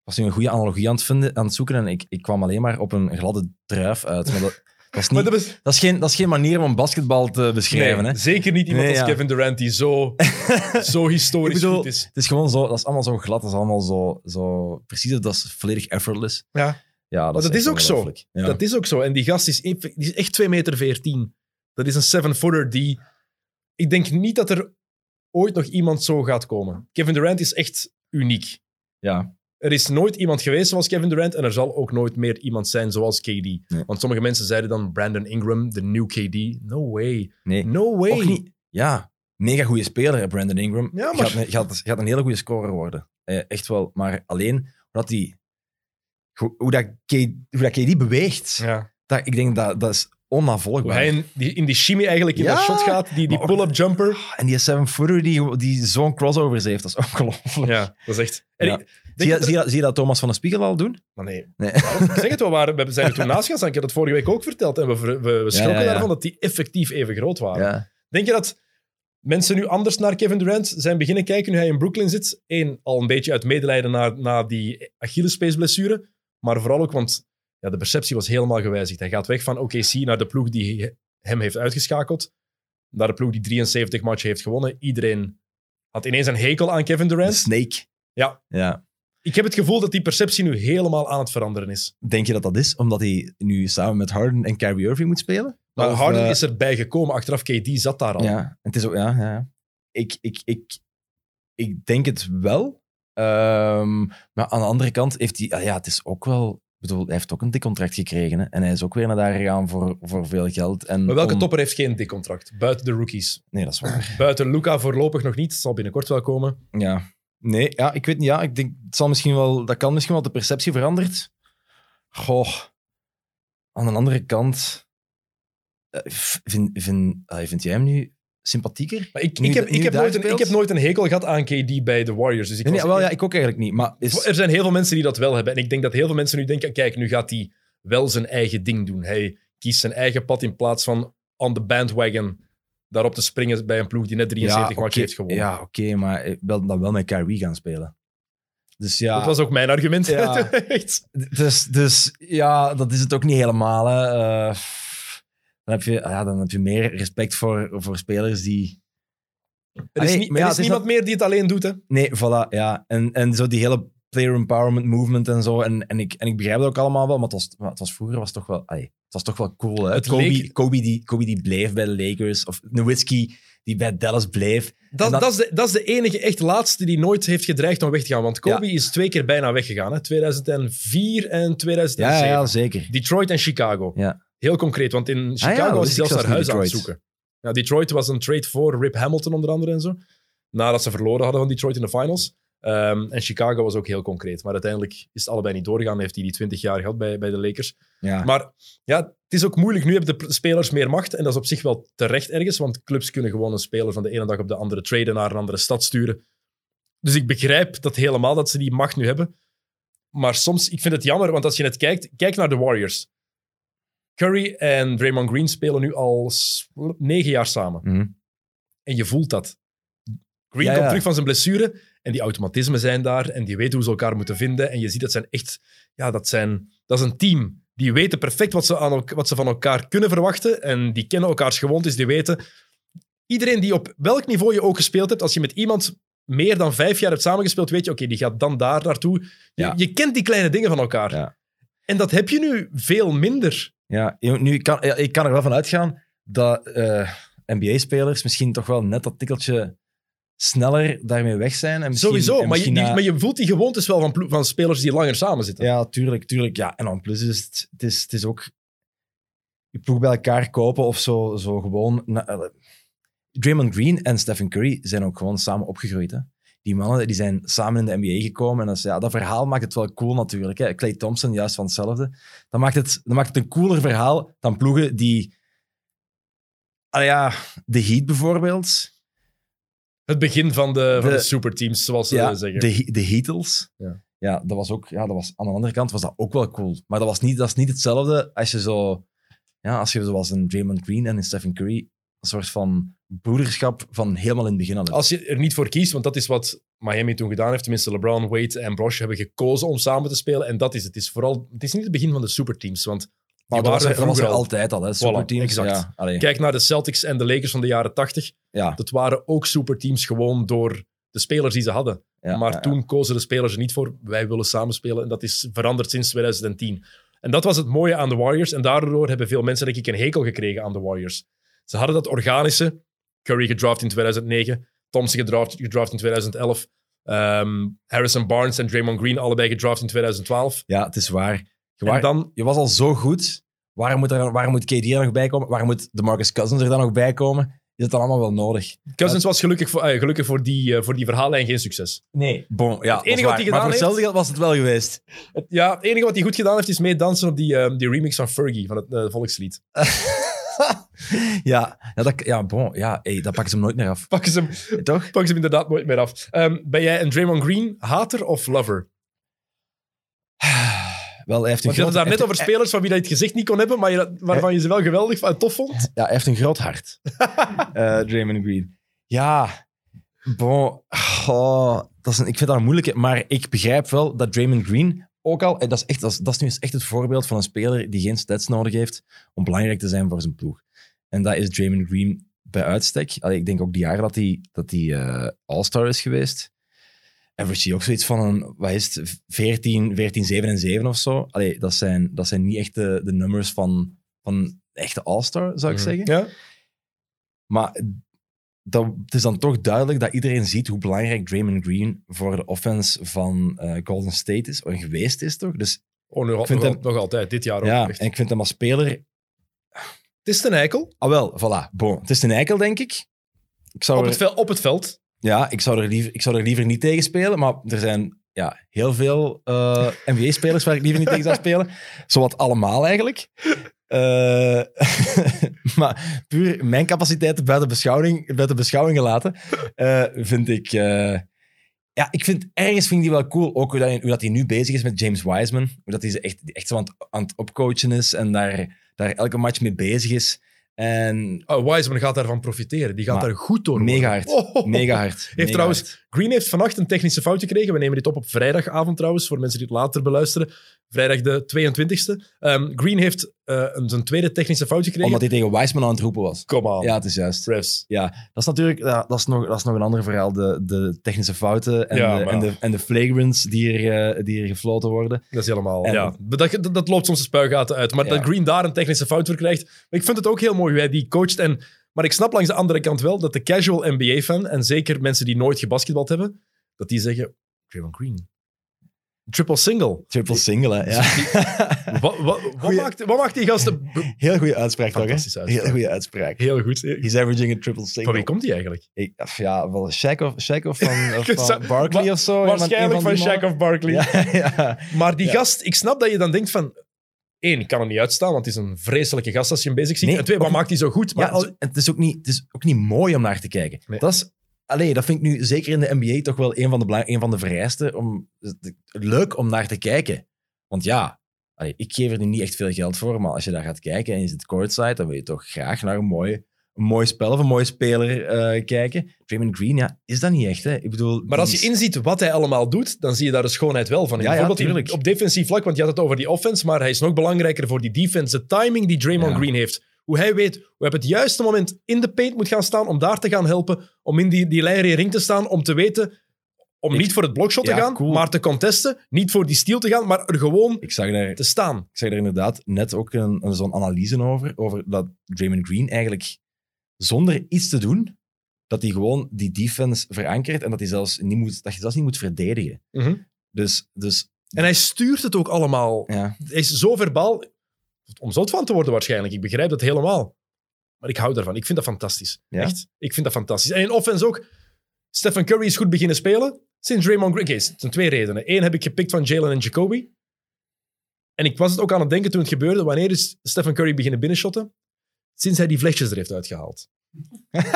was nu een goede analogie aan het, vinden, aan het zoeken en ik, ik kwam alleen maar op een gladde druif uit. Maar dat, dat, is, niet, dat is, dat, is geen, dat is geen manier om basketbal te beschrijven. Nee, hè. zeker niet iemand Nee, als ja. Kevin Durant die zo, zo historisch bedoel- goed is. Het is gewoon zo, dat is allemaal zo glad, dat is allemaal zo, zo precies, dat is volledig effortless. Ja. Ja, dat Maar dat echt is ook zo. Ja. Dat is ook zo. En die gast is, die is echt 2 meter 14. Dat is een seven-footer die... Ik denk niet dat er ooit nog iemand zo gaat komen. Kevin Durant is echt uniek. ja. Er is nooit iemand geweest zoals Kevin Durant en er zal ook nooit meer iemand zijn zoals KD. Want sommige mensen zeiden dan Brandon Ingram, de new KD. No way. Nee, No way. ook niet. Ja, mega goede speler, hè, Brandon Ingram. Ja, maar- gaat, een- gaat, gaat een hele goede scorer worden. Eh, echt wel. Maar alleen, hoe dat, die, hoe, hoe dat, K, hoe dat KD beweegt, Ja. dat, ik denk dat dat is Hoe onnavolgbaar. hij in die, in die shimmy eigenlijk in Ja. dat shot gaat, die, die pull-up jumper. En die seven-footer die, die zo'n crossovers heeft, dat is ongelooflijk. Ja, dat is echt... Ja. ik Zie, je, dat- zie, je, zie je dat Thomas van de Spiegel al doen? Maar nee, Nee. Zeg het wel, waar. we zijn er toen naast gaan staan. Ik heb dat vorige week ook verteld. En we, we, we schrokken daarvan dat die effectief even groot waren. Denk je dat mensen nu anders naar Kevin Durant zijn beginnen kijken nu hij in Brooklyn zit? Eén, al een beetje uit medelijden na, na die Achillespeesblessure. Maar vooral ook, want Ja, de perceptie was helemaal gewijzigd. Hij gaat weg van OKC naar de ploeg die hem heeft uitgeschakeld. Naar de ploeg die 73 matchen heeft gewonnen. Iedereen had ineens een hekel aan Kevin De Durant. Snake. Ja. Ja. Ik heb het gevoel dat die perceptie nu helemaal aan het veranderen is. Denk je dat dat is omdat hij nu samen met Harden en Kyrie Irving moet spelen? Maar Of, Harden eh, is erbij gekomen. Achteraf, KD zat daar al. Ja, het is ook, ja, ja. Ik, ik, ik, ik denk het wel. Ehm, maar aan de andere kant heeft hij, ah ja, het is ook wel, ik bedoel, hij heeft ook een dik contract gekregen. Hè? En hij is ook weer naar daar gegaan voor, voor veel geld. En Maar welke om- topper heeft geen dik contract? Buiten de rookies. Nee, dat is waar. Buiten Luca voorlopig nog niet. Zal binnenkort wel komen. Ja. Nee, ja, ik weet niet. Ja, ik denk, het zal misschien wel, dat kan misschien wel de perceptie verandert. Goh. Aan de andere kant, eh, vind, vind, ah, vind jij hem nu sympathieker? Maar ik, ik, heb, ik, heb nooit een, ik speelt? heb nooit een hekel gehad aan KD bij de Warriors. Dus ik Nee, nee, wel, ja, ik ook eigenlijk niet. Maar is, Er zijn heel veel mensen die dat wel hebben. En ik denk dat heel veel mensen nu denken: kijk, nu gaat hij wel zijn eigen ding doen. Hij kiest zijn eigen pad in plaats van on the bandwagon daarop te springen bij een ploeg die net 73 oké, matchen heeft gewonnen. Ja, oké, maar eh, wel, dan wel met Kyrie gaan spelen. Dus ja, Dat was ook mijn argument. Ja. Dus, dus ja, dat is het ook niet helemaal. Hè. Eh, dan, heb je, ja, dan heb je meer respect voor, voor spelers die... Er is, niet- ja, er is niemand meer die het alleen doet. Hè? Nee, voilà, ja. En, en zo die hele player empowerment movement en zo. En, en, ik, en ik begrijp dat ook allemaal wel, maar het was, maar het was vroeger was het toch wel... allee, het was toch wel cool, hè. Het Kobe, leek- Kobe, die, Kobe die bleef bij de Lakers. Of Nowitzki die bij Dallas bleef. Dat, dat, is de, dat is de enige echt laatste die nooit heeft gedreigd om weg te gaan. Want Kobe is twee keer bijna weggegaan. Hè? 2004 en 2007. Ja, ja, ja, zeker. Detroit en Chicago. Ja. Heel concreet, want in Chicago dat was hij zelfs naar zelfs huis aan het zoeken. Ja, Detroit was een trade voor Rip Hamilton onder andere en zo. Nadat ze verloren hadden van Detroit in de finals. Ehm, en Chicago was ook heel concreet. Maar uiteindelijk is het allebei niet doorgegaan. Heeft hij die 20 jaar gehad bij, bij de Lakers. Ja. Maar ja, het is ook moeilijk. Nu hebben de spelers meer macht. En dat is op zich wel terecht ergens. Want clubs kunnen gewoon een speler van de ene dag op de andere traden naar een andere stad sturen. Dus ik begrijp dat helemaal dat ze die macht nu hebben. Maar soms, ik vind het jammer, want als je net kijkt, kijk naar de Warriors. Curry en Draymond Green spelen nu al negen jaar samen. Mhm. En je voelt dat. Green Ja, komt ja. terug van zijn blessure en die automatismen zijn daar en die weten hoe ze elkaar moeten vinden. En je ziet dat zijn echt, ja, dat, zijn, dat is een team. Die weten perfect wat ze, aan, wat ze van elkaar kunnen verwachten en die kennen elkaars gewoontes, die weten. Iedereen die op welk niveau je ook gespeeld hebt, als je met iemand meer dan vijf jaar hebt samengespeeld, weet je, oké, die gaat dan daar naartoe. Je, Ja. je kent die kleine dingen van elkaar. Ja. En dat heb je nu veel minder. Ja, nu, ik, kan, ja, ik kan er wel van uitgaan dat eh, NBA-spelers misschien toch wel net dat tikkeltje sneller daarmee weg zijn. En misschien, Sowieso, en maar je, die- maar je voelt die gewoontes wel van, van spelers die langer samen zitten. Ja, tuurlijk, tuurlijk. Ja. En dan plus is het, het, is, het is ook je ploeg bij elkaar kopen of zo, zo gewoon... na- eh, Draymond Green en Stephen Curry zijn ook gewoon samen opgegroeid. Hè. Die mannen die zijn samen in de NBA gekomen. En dat, is, ja, dat verhaal maakt het wel cool natuurlijk. Hè. Clay Thompson, juist van hetzelfde. Dat maakt het, dat maakt het een cooler verhaal dan ploegen die... Ah ja, de Heat bijvoorbeeld. Het begin van de, van De- de superteams, zoals ze Ja, zeggen. de, de Heatles. Ja. Ja. dat was ook... Ja, dat was, aan de andere kant was dat ook wel cool. Maar dat, was niet, dat is niet hetzelfde als je zo... Ja, als je zoals een Draymond Green en een Stephen Curry een soort van broederschap van helemaal in het begin. Als je er niet voor kiest, want dat is wat Miami toen gedaan heeft. Tenminste, LeBron, Wade en Bosh hebben gekozen om samen te spelen. En dat is het. Het is, vooral, het is niet het begin van de superteams. Want maar dat waren er, vroeger al. altijd al, hè. Superteams. exact. Ja, allee. Kijk naar de Celtics en de Lakers van de jaren 80. ja, Dat waren ook superteams gewoon door de spelers die ze hadden. ja, maar toen kozen de spelers er niet voor. Wij willen samenspelen. En dat is veranderd sinds 2010. En dat was het mooie aan de Warriors. En daardoor hebben veel mensen, denk ik, een hekel gekregen aan de Warriors. Ze hadden dat organische. Curry gedraft in 2009. Thompson gedraft, gedraft in 2011. ehm, Harrison Barnes en Draymond Green allebei gedraft in 2012. Ja, het is waar. Je, waar- dan, je was al zo goed. Waarom moet, er, waarom moet KD er nog bij komen? Waarom moet de Marcus Cousins er dan nog bij komen? Is het dan allemaal wel nodig? Cousins was gelukkig voor, eh, gelukkig voor, die, eh, voor die verhaallijn geen succes. Nee. Bon, ja, Het enige wat hij gedaan Maar voor hetzelfde was het wel geweest. Het, ja, het enige wat hij goed gedaan heeft, is meedansen op die, eh, die remix van Fergie, van het eh, volkslied. ja, ja, dat, ja, bon, ja hey, dat pakken ze hem nooit meer af. Pakken ze hem, Toch? pakken ze hem inderdaad nooit meer af. Ehm, ben jij een Draymond Green hater of lover? Wel, hij heeft een Want je had groot, het daar net over spelers van wie dat je het gezicht niet kon hebben, maar je, waarvan je ze wel geweldig van tof vond. Ja, hij heeft een groot hart. Eh, Draymond Green. Ja, bon. Oh, dat is een, ik vind dat een moeilijke. Maar ik begrijp wel dat Draymond Green ook al, en dat is, echt, dat, is, dat is nu eens echt het voorbeeld van een speler die geen stats nodig heeft om belangrijk te zijn voor zijn ploeg. En dat is Draymond Green bij uitstek. Allee, ik denk ook die jaren dat hij dat hij eh, All-Star is geweest. Average ook zoiets van een, wat is het, 14, 14, 7 en 7 of zo. Allee, dat, zijn, dat zijn niet echt de, de nummers van, van een echte All-Star, zou ik Mhm. zeggen. Ja? Maar dat, het is dan toch duidelijk dat iedereen ziet hoe belangrijk Draymond Green voor de offense van eh, Golden State is, en geweest is toch? Dus Oh, nog, Ik vind nog, hem- nog altijd, dit jaar ook. ja, echt. en ik vind hem als speler... Het is ten eikel, Ah wel, voilà, bon. Het is een eikel, denk ik. Ik zou op het, vel, op het veld. Ja, ik zou, er liever, ik zou er liever niet tegen spelen, maar er zijn ja, heel veel eh, NBA-spelers waar ik liever niet tegen zou spelen. Zowat allemaal eigenlijk. Eh, maar puur mijn capaciteiten buiten beschouwing, buiten beschouwing gelaten, eh, vind ik... eh, ja, ik vind ergens vind ik die wel cool. Ook hoe dat, hoe dat hij nu bezig is met James Wiseman. Hoe dat hij echt, echt zo aan het, aan het opcoachen is en daar, daar elke match mee bezig is. En Oh, Wiseman gaat daarvan profiteren. Die gaat Maar daar goed door. mega hard. Oh, oh, oh. Mega hard. mega trouwens- hard. Green heeft vannacht een technische fout gekregen. We nemen dit op op vrijdagavond trouwens, voor mensen die het later beluisteren. Vrijdag de 22e. Ehm, Green heeft eh, een, zijn tweede technische fout gekregen. Omdat hij tegen Wiseman aan het roepen was. Come on. Ja, het is juist. Refs. Ja, dat is natuurlijk ja, dat is nog, dat is nog een ander verhaal. De, de technische fouten en, Ja, de, maar- en, de, en de flagrants die er, eh, die er gefloten worden. Dat is helemaal... En- ja, dat, dat, dat loopt soms de spuigaten uit. Maar Ja. dat Green daar een technische fout voor krijgt... Maar ik vind het ook heel mooi hoe hij die coacht. En, maar ik snap langs de andere kant wel dat de casual NBA-fan, en zeker mensen die nooit gebasketbald hebben, dat die zeggen, Draymond Green, triple single. Triple single, hè. Ja. Wat, wat, wat, Goeie- maakt, wat maakt die gasten... b- Heel goede uitspraak, toch? uitspraak. Heel goede uitspraak. Heel goed. He's averaging a triple single. Van wie komt die eigenlijk? Ik, of ja, wel Shaq of, Shaq of van, of van Barkley of zo. Waarschijnlijk van een Shaq of Barkley. Ja, ja. Maar die gast, ik snap dat je dan denkt van... Eén, ik kan er niet uitstaan, want het is een vreselijke gast als je hem bezig ziet. Nee, en twee, wat ook- maakt hij zo goed? Maar Ja, als- het, is ook niet, het is ook niet mooi om naar te kijken. Nee. Dat is, allee, dat vind ik nu zeker in de NBA toch wel een van de, belang- een van de vereisten. Om, leuk om naar te kijken. Want ja, allee, ik geef er nu niet echt veel geld voor, maar als je daar gaat kijken en je zit courtside, dan wil je toch graag naar een mooi, een mooi spel of een mooie speler eh, kijken. Draymond Green, ja, is dat niet echt. Hè? Ik bedoel, Maar als je inziet wat hij allemaal doet, dan zie je daar de schoonheid wel van. Ja, ja, Bijvoorbeeld in- op defensief vlak, want je had het over die offense, maar hij is nog belangrijker voor die defense. De timing die Draymond Ja. Green heeft. Hoe hij weet hoe hij op het juiste moment in de paint moet gaan staan om daar te gaan helpen, om in die, die ring te staan, om te weten, om Ik- niet voor het blokshot te gaan, cool. maar te contesten, niet voor die steal te gaan, maar er gewoon Ik zag daar te staan. Ik zeg er inderdaad net ook een, een zo'n analyse over, over dat Draymond Green eigenlijk zonder iets te doen, dat hij gewoon die defense verankert en dat, hij zelfs niet moet, dat je zelfs niet moet verdedigen. Mhm. Dus, dus En hij stuurt het ook allemaal. ja, Hij is zo verbaal, om zot van te worden waarschijnlijk. Ik begrijp dat helemaal. Maar ik hou daarvan. Ik vind dat fantastisch. Ja? Echt. Ik vind dat fantastisch. En in offense ook. Stephen Curry is goed beginnen spelen. Sinds Draymond Green. Oké, zijn twee redenen. Eén heb ik gepikt van Jalen en Jacoby. En ik was het ook aan het denken toen het gebeurde. Wanneer is Stephen Curry beginnen binnenshotten? Sinds hij die vlesjes er heeft uitgehaald.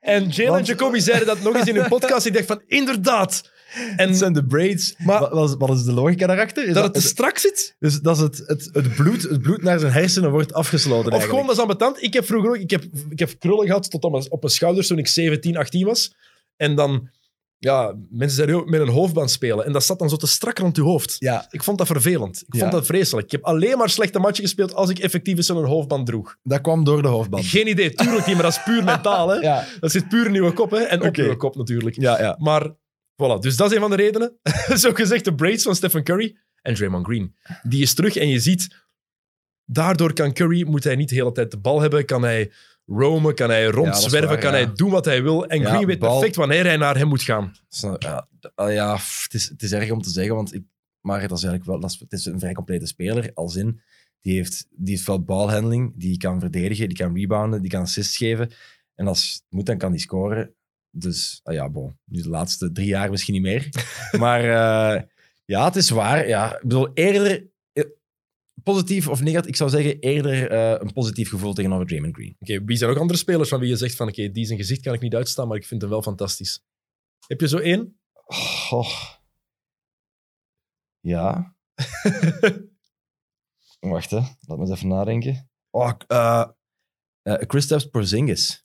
en Jalen en Jacoby zeiden dat nog eens in hun podcast. Ik dacht van, inderdaad. En het zijn de braids. Maar- wat, is, wat is de logica daarachter? Is dat het te strak zit. dus dat is het, het, het, bloed, het bloed naar zijn hersenen wordt afgesloten Of gewoon, dat is ambetant. Ik heb vroeger ook, ik heb, ik heb krullen gehad tot op mijn, op mijn schouders toen ik 17, 18 was. En dan, ja, mensen zeiden ook met een hoofdband spelen. En dat zat dan zo te strak rond je hoofd. Ja, Ik vond dat vervelend. Ik Ja. vond dat vreselijk. Ik heb alleen maar slechte matchen gespeeld als ik effectief eens zo'n hoofdband droeg. dat kwam door de hoofdband. Geen idee, tuurlijk niet, maar dat is puur mentaal. Hè? Ja, Dat zit puur in uw kop hè? en op Oké. uw kop natuurlijk. ja, ja. Maar voilà, dus dat is een van de redenen. Zo gezegd, de braids van Stephen Curry en Draymond Green. Die is terug en je ziet, daardoor kan Curry, moet hij niet de hele tijd de bal hebben, kan hij roamen, kan hij rondzwerven, waar, kan hij doen wat hij wil. En Green weet bal- perfect wanneer hij naar hem moet gaan. Ja, ah, pff, het, is, het is erg om te zeggen, want ik, maar dat is eigenlijk wel, dat is, het is een vrij complete speler. Als in, die heeft, die heeft wel balhandling, die kan verdedigen, die kan rebounden, die kan assists geven. En als het moet, dan kan die scoren. Dus ah ja, bon, nu de laatste drie jaar misschien niet meer. maar eh, ja, het is waar. Ja, ik bedoel, eerder positief of negatief, ik zou zeggen eerder eh, een positief gevoel tegenover Draymond Green. Oké, wie zijn ook andere spelers van wie je zegt van oké, die zijn gezicht kan ik niet uitstaan, maar ik vind hem wel fantastisch. Heb je zo één? Oh. Ja. Wacht, hè. Laat me eens even nadenken. Oh, eh uh, Kristaps Porzingis.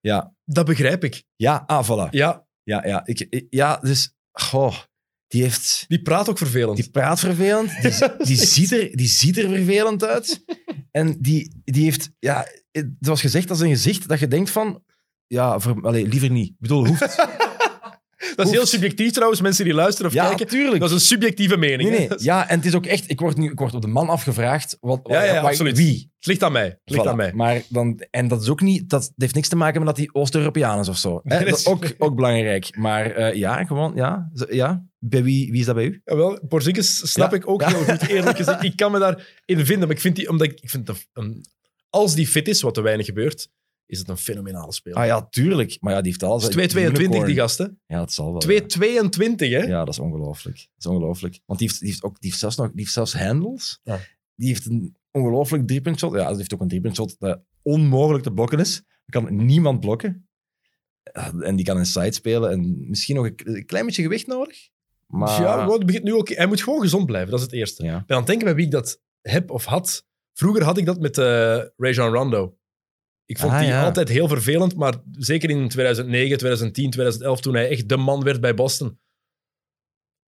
Ja. Dat begrijp ik. Ja, ah, voilà. Ja, Ja, ja. Ik, ik- ja, dus... Goh. Die, heeft, Die praat ook vervelend. die praat vervelend, die, die, ziet er, die ziet er vervelend uit. En die, die heeft, ja, het- zoals gezegd, is een gezicht dat je denkt van, ja, voor, allee, liever niet. Ik bedoel, hoeft. dat is heel subjectief trouwens, mensen die luisteren of Ja, kijken. tuurlijk. Dat is een subjectieve mening. Nee, nee. Ja, en het is ook echt, ik word nu ik word op de man afgevraagd. Wat, Ja, ja, wat- absoluut. Wie? Het ligt aan mij. Het ligt Voilà. aan mij. Maar dan, en dat is ook niet, dat heeft niks te maken met dat hij Oost-Europeaan is of zo. Hè? Dat is ook, ook belangrijk. Maar eh, ja, gewoon, ja. Ja. Bij wie, wie is dat bij u? Jawel, Porzingis snap ik ook heel goed, eerlijk gezegd. Ik kan me daarin vinden, maar ik vind die, omdat ik, ik vind dat als die fit is, wat te weinig gebeurt, is het een fenomenale speler. Ah ja, tuurlijk. Maar ja, die heeft al... 222 die gast, hè? Ja, dat zal wel. 222, hè? Ja, dat is ongelooflijk. Dat is ongelooflijk. Want die heeft, die heeft, ook, die heeft zelfs nog die heeft zelfs handles. Ja. Die heeft een ongelooflijk driepuntshot. Ja, die heeft ook een driepuntshot dat onmogelijk te blokken is. Er kan niemand blokken. Ja, En die kan inside spelen. En misschien nog een, een klein beetje gewicht nodig. Maar Ja, het begint nu ook, hij moet gewoon gezond blijven, dat is het eerste. Ja. Ik ben aan het denken bij wie ik dat heb of had. Vroeger had ik dat met eh Rajon Rondo. Ik vond Ah, die ja. altijd heel vervelend, maar zeker in 2009, 2010, 2011, toen hij echt de man werd bij Boston.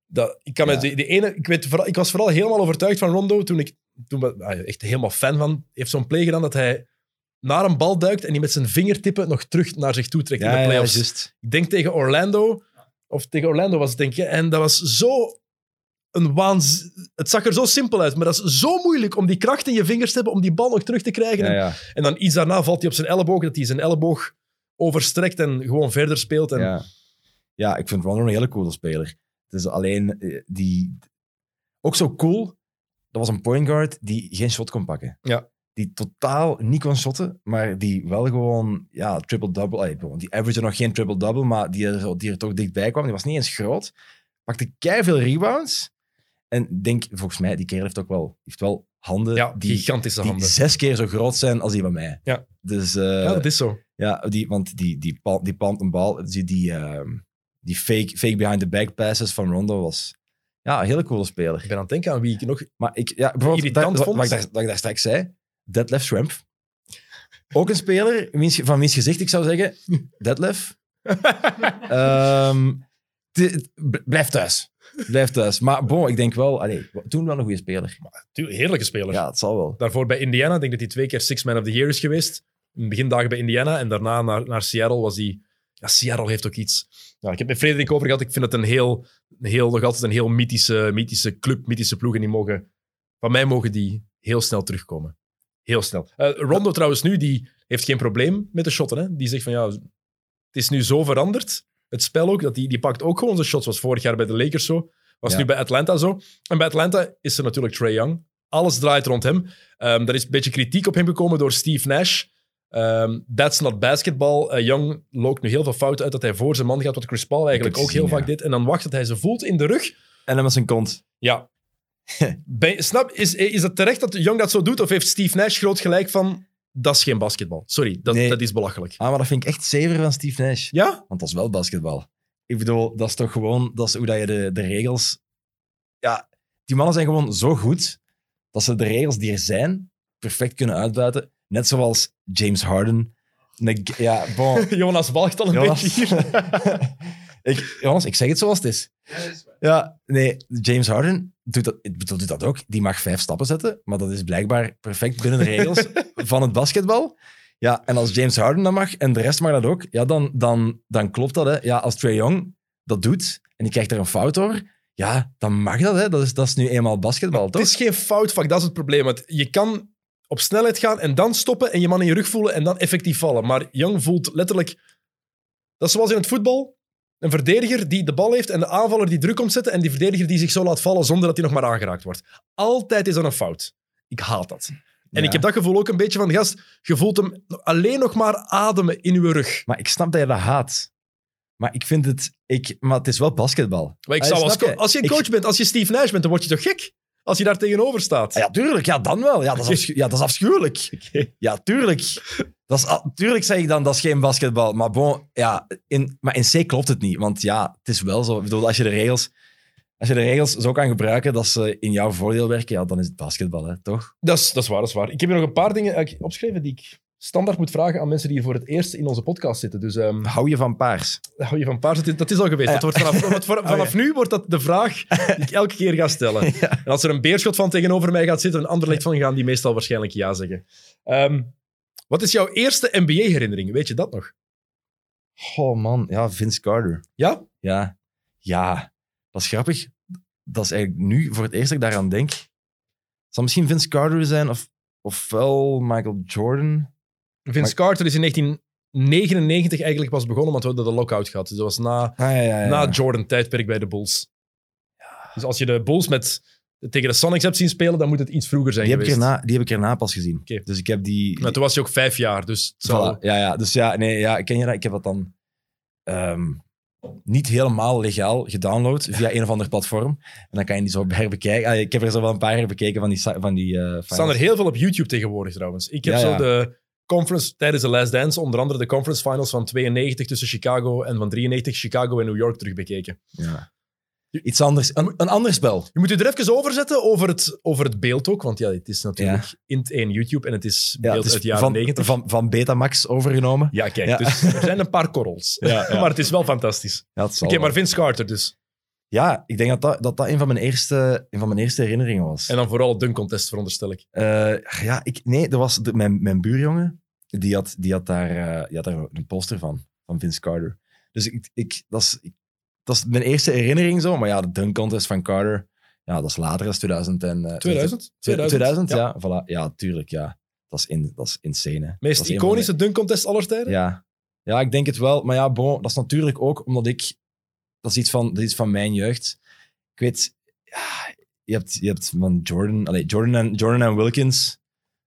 Dat, ik, kan me Ja. de, de ene, ik, weet, vooral, ik was vooral helemaal overtuigd van Rondo toen ik toen, ah, echt helemaal fan van. Heeft zo'n play gedaan dat hij naar een bal duikt en die met zijn vingertippen nog terug naar zich toe trekt in de playoffs. Ik denk tegen Orlando. Of tegen Orlando was het, denk ik. En dat was zo een waanz... Het zag er zo simpel uit, maar dat is zo moeilijk om die kracht in je vingers te hebben om die bal nog terug te krijgen. Ja, En, ja, en dan iets daarna valt hij op zijn elleboog, dat hij zijn elleboog overstrekt en gewoon verder speelt. En, ja. ja, ik vind Rondo een hele coole speler. Het is alleen eh, die... Ook zo cool, dat was een point guard die geen shot kon pakken. Ja. Die totaal niet kon shotten, maar die wel gewoon, ja, triple-double. Die average nog geen triple-double, maar er, die er toch dichtbij kwam. Die was niet eens groot. Pakte veel rebounds. En ik denk, volgens mij, die kerel heeft ook wel, heeft wel handen Ja, die, gigantische die handen. zes keer zo groot zijn als die van mij. Ja. Dus eh, ja, dat is zo. ja, die, want die, die, pal- die een bal. Die, die, ehm, die fake, fake behind the back passes van Rondo was ja, een hele coole speler. Ik ben aan het denken aan wie ik nog... Maar ik, ja, bijvoorbeeld, Irritant dat, vond? wat, ik daar, wat ik daar straks zei, Detlef Schrempf. Ook een speler wiens- van wiens gezicht ik zou zeggen, Detlef. Ehm, b- blijf thuis. Blijf thuis. Maar bon, ik denk wel, allee, toen wel een goede speler. Heerlijke speler. Ja, het zal wel. Daarvoor bij Indiana, ik denk dat hij twee keer Six Man of the Year is geweest. In de begindagen bij Indiana en daarna naar, naar Seattle was hij... Ja, Seattle heeft ook iets. Ja, ik heb met Frederik over gehad. Ik vind het een heel, een heel, nog altijd een heel mythische, mythische club, mythische ploeg. En die mogen, van mij mogen die heel snel terugkomen. Heel snel. Eh, Rondo trouwens nu, die heeft geen probleem met de shotten. Hè? Die zegt van ja, het is nu zo veranderd. Het spel ook, dat die, die pakt ook gewoon zijn shots. Was vorig jaar bij de Lakers zo. Was Ja. nu bij Atlanta zo. En bij Atlanta is er natuurlijk Trey Young. Alles draait rond hem. Ehm er is een beetje kritiek op hem gekomen door Steve Nash. Ehm, that's not basketball. Eh, Young loopt nu heel veel fouten uit dat hij voor zijn man gaat, wat Chris Paul eigenlijk ook heel vaak deed. En dan wacht dat hij ze voelt in de rug. En dan met zijn kont. Ja. Ben- snap, is, is het terecht dat Young dat zo doet? Of heeft Steve Nash groot gelijk van... Dat is geen basketbal. Sorry, dat, Nee. dat is belachelijk. Ah, maar dat vind ik echt zever van Steve Nash. Ja? Want dat is wel basketbal. Ik bedoel, dat is toch gewoon dat is hoe dat je de, de regels. Ja, die mannen zijn gewoon zo goed dat ze de regels die er zijn perfect kunnen uitbuiten. Net zoals James Harden. Ja, bon. Jonas walgt al een Jonas. beetje hier. ik, Jonas, ik zeg het zoals het is. Ja, nee, James Harden doet dat, doet dat ook. Die mag vijf stappen zetten, maar dat is blijkbaar perfect binnen de regels van het basketbal. Ja, en als James Harden dat mag en de rest mag dat ook, ja, dan, dan, dan klopt dat. Hè. Ja, als Trae Young dat doet en die krijgt er een fout over, ja, dan mag dat. Hè. Dat, is, dat is nu eenmaal basketbal, Het toch? is geen foutvak, dat is het probleem. Want je kan op snelheid gaan en dan stoppen en je man in je rug voelen en dan effectief vallen. Maar Young voelt letterlijk... Dat is zoals in het voetbal. Een verdediger die de bal heeft en de aanvaller die druk komt zetten en die verdediger die zich zo laat vallen zonder dat hij nog maar aangeraakt wordt. Altijd is dat een fout. Ik haat dat. En Ja. ik heb dat gevoel ook een beetje van, gast, je voelt hem alleen nog maar ademen in uw rug. Maar ik snap dat je dat haat. Maar ik vind het... Ik, maar het is wel basketbal. Maar ik Ah, zou als, je? als je een Ik- coach bent, als je Steve Nash bent, dan word je toch gek? Als je daar tegenover staat. Ah Ja, tuurlijk. Ja, dan wel. Ja, dat is, afschu- ja, dat is afschuwelijk. Ja, tuurlijk. Dat is, ah, tuurlijk zeg ik dan, dat is geen basketbal. Maar bon, ja, in, maar in C klopt het niet. Want ja, het is wel zo. Ik bedoel, als je de regels, als je de regels zo kan gebruiken dat ze in jouw voordeel werken, ja, dan is het basketbal, hè, toch? Dat is, dat is waar, dat is waar. Ik heb hier nog een paar dingen eh, opgeschreven die ik standaard moet vragen aan mensen die hier voor het eerst in onze podcast zitten. Dus ehm, Hou je van paars? hou je van paars? Dat is, dat is al geweest. Dat wordt vanaf, wordt- vanaf nu wordt dat de vraag die ik elke keer ga stellen. En als er een beerschot van tegenover mij gaat zitten, een ander licht van, gaan die meestal waarschijnlijk ja zeggen. Ehm, wat is jouw eerste NBA-herinnering? Weet je dat nog? Oh man, ja, Vince Carter. Ja? Ja, ja, dat is grappig. Dat is eigenlijk nu voor het eerst dat ik daaraan denk. Het zal misschien Vince Carter zijn of, ofwel Michael Jordan. Vince Maar- Carter is in 1999 eigenlijk pas begonnen, want we hadden de lockout gehad. Dus dat was na, Ah, ja, ja, ja. na Jordan-tijdperk bij de Bulls. Dus als je de Bulls met, tegen de Sonics hebt zien spelen, dan moet het iets vroeger zijn die, heb ik geweest. erna, die heb ik erna pas gezien. Dus ik heb die... Maar toen was je ook vijf jaar, dus. Voilà, ja, ja, dus ja, nee, ja, ken je dat? Ik heb dat dan ehm, niet helemaal legaal gedownload via een of ander platform. En dan kan je die zo herbekijken. Ah, ik heb er zo wel een paar herbekeken van die, van die eh, Er staan er heel veel op YouTube tegenwoordig trouwens. Ik heb Ja, zo ja. de conference tijdens de Last Dance, onder andere de conference finals van 92 tussen Chicago en van 93 Chicago en New York terugbekeken. Ja. Iets anders. Een, een ander spel. Je moet je er even over zetten over het, over het beeld ook, want ja, het is natuurlijk int 1 YouTube en het is Ja, beeld het is uit de jaren van, 90. van, van Betamax overgenomen. Ja, kijk, Ja. dus er zijn een paar korrels. Maar het is wel fantastisch. Het Oké, maar Vince Carter dus. Ja, ik denk dat dat, dat, dat een, van mijn eerste, een van mijn eerste herinneringen was. En dan vooral het dunk contest, veronderstel ik. Eh, ja, ik, nee, dat was de- mijn, mijn buurjongen. Die had, die, had daar, eh, die had daar een poster van, van Vince Carter. Dus ik, ik, dat, is, ik- dat is mijn eerste herinnering zo. Maar ja, de dunk contest van Carter, ja, dat is later, dat is 2000. En, eh, 2000? 2000, Ja. ja. voilà. Ja, tuurlijk, ja. Dat is, in, dat is insane. hè. Meest iconische dunk contest aller de- tijden? ja. ja, ik denk het wel. Maar ja, bon, dat is natuurlijk ook omdat ik... Dat is iets van, dat is iets van mijn jeugd. Ik weet... Ja, je, hebt, je hebt van Jordan... Allee, Jordan, en, Jordan en Wilkins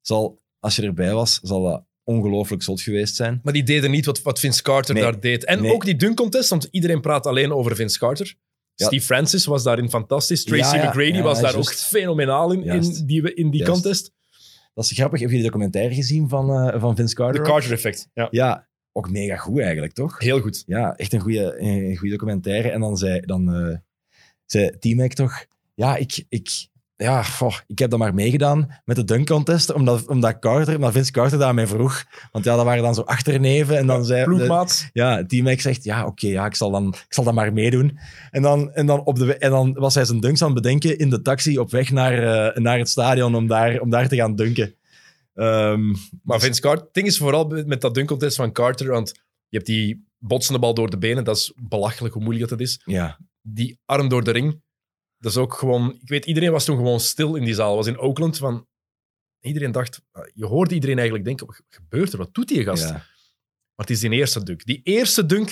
zal, als je erbij was, zal dat ongelooflijk zot geweest zijn. Maar die deden niet wat, wat Vince Carter Nee. daar deed. En Nee. ook die dunk contest, want iedereen praat alleen over Vince Carter. Ja. Steve Francis was daarin fantastisch. Tracy Ja, ja. McGrady was daar ook fenomenaal in, die, in die Juist. contest. Dat is grappig. Heb je de documentaire gezien van, eh, van Vince De Carter? Carter-effect. Ja. Ja, ook mega goed eigenlijk, toch? Heel goed. Ja, echt een goede, een goede documentaire. En dan zei, dan, eh zei T-Mac toch... Ja, ik, ik, ja, goh, ik heb dat maar meegedaan met de dunk contest, omdat, omdat Carter, omdat Vince Carter daar mij vroeg. Want ja, dat waren dan zo achterneven. En dan zei... Ploegmaat. Ja, T-Mac zegt, ja, oké, ja, ik, zal dan, ik zal dat maar meedoen. En dan, en, dan op de, en dan was hij zijn dunks aan het bedenken in de taxi op weg naar, eh, naar het stadion om daar, om daar te gaan dunken. Ehm, Maar Vince Carter, het ding is vooral met dat dunk contest van Carter, want je hebt die botsende bal door de benen, dat is belachelijk hoe moeilijk dat is. ja, Die arm door de ring, dat is ook gewoon... Ik weet, iedereen was toen gewoon stil in die zaal. was in Oakland van... Iedereen dacht... Je hoorde iedereen eigenlijk denken, wat gebeurt er? Wat doet die gast? ja, Maar het is die eerste dunk. Die eerste dunk,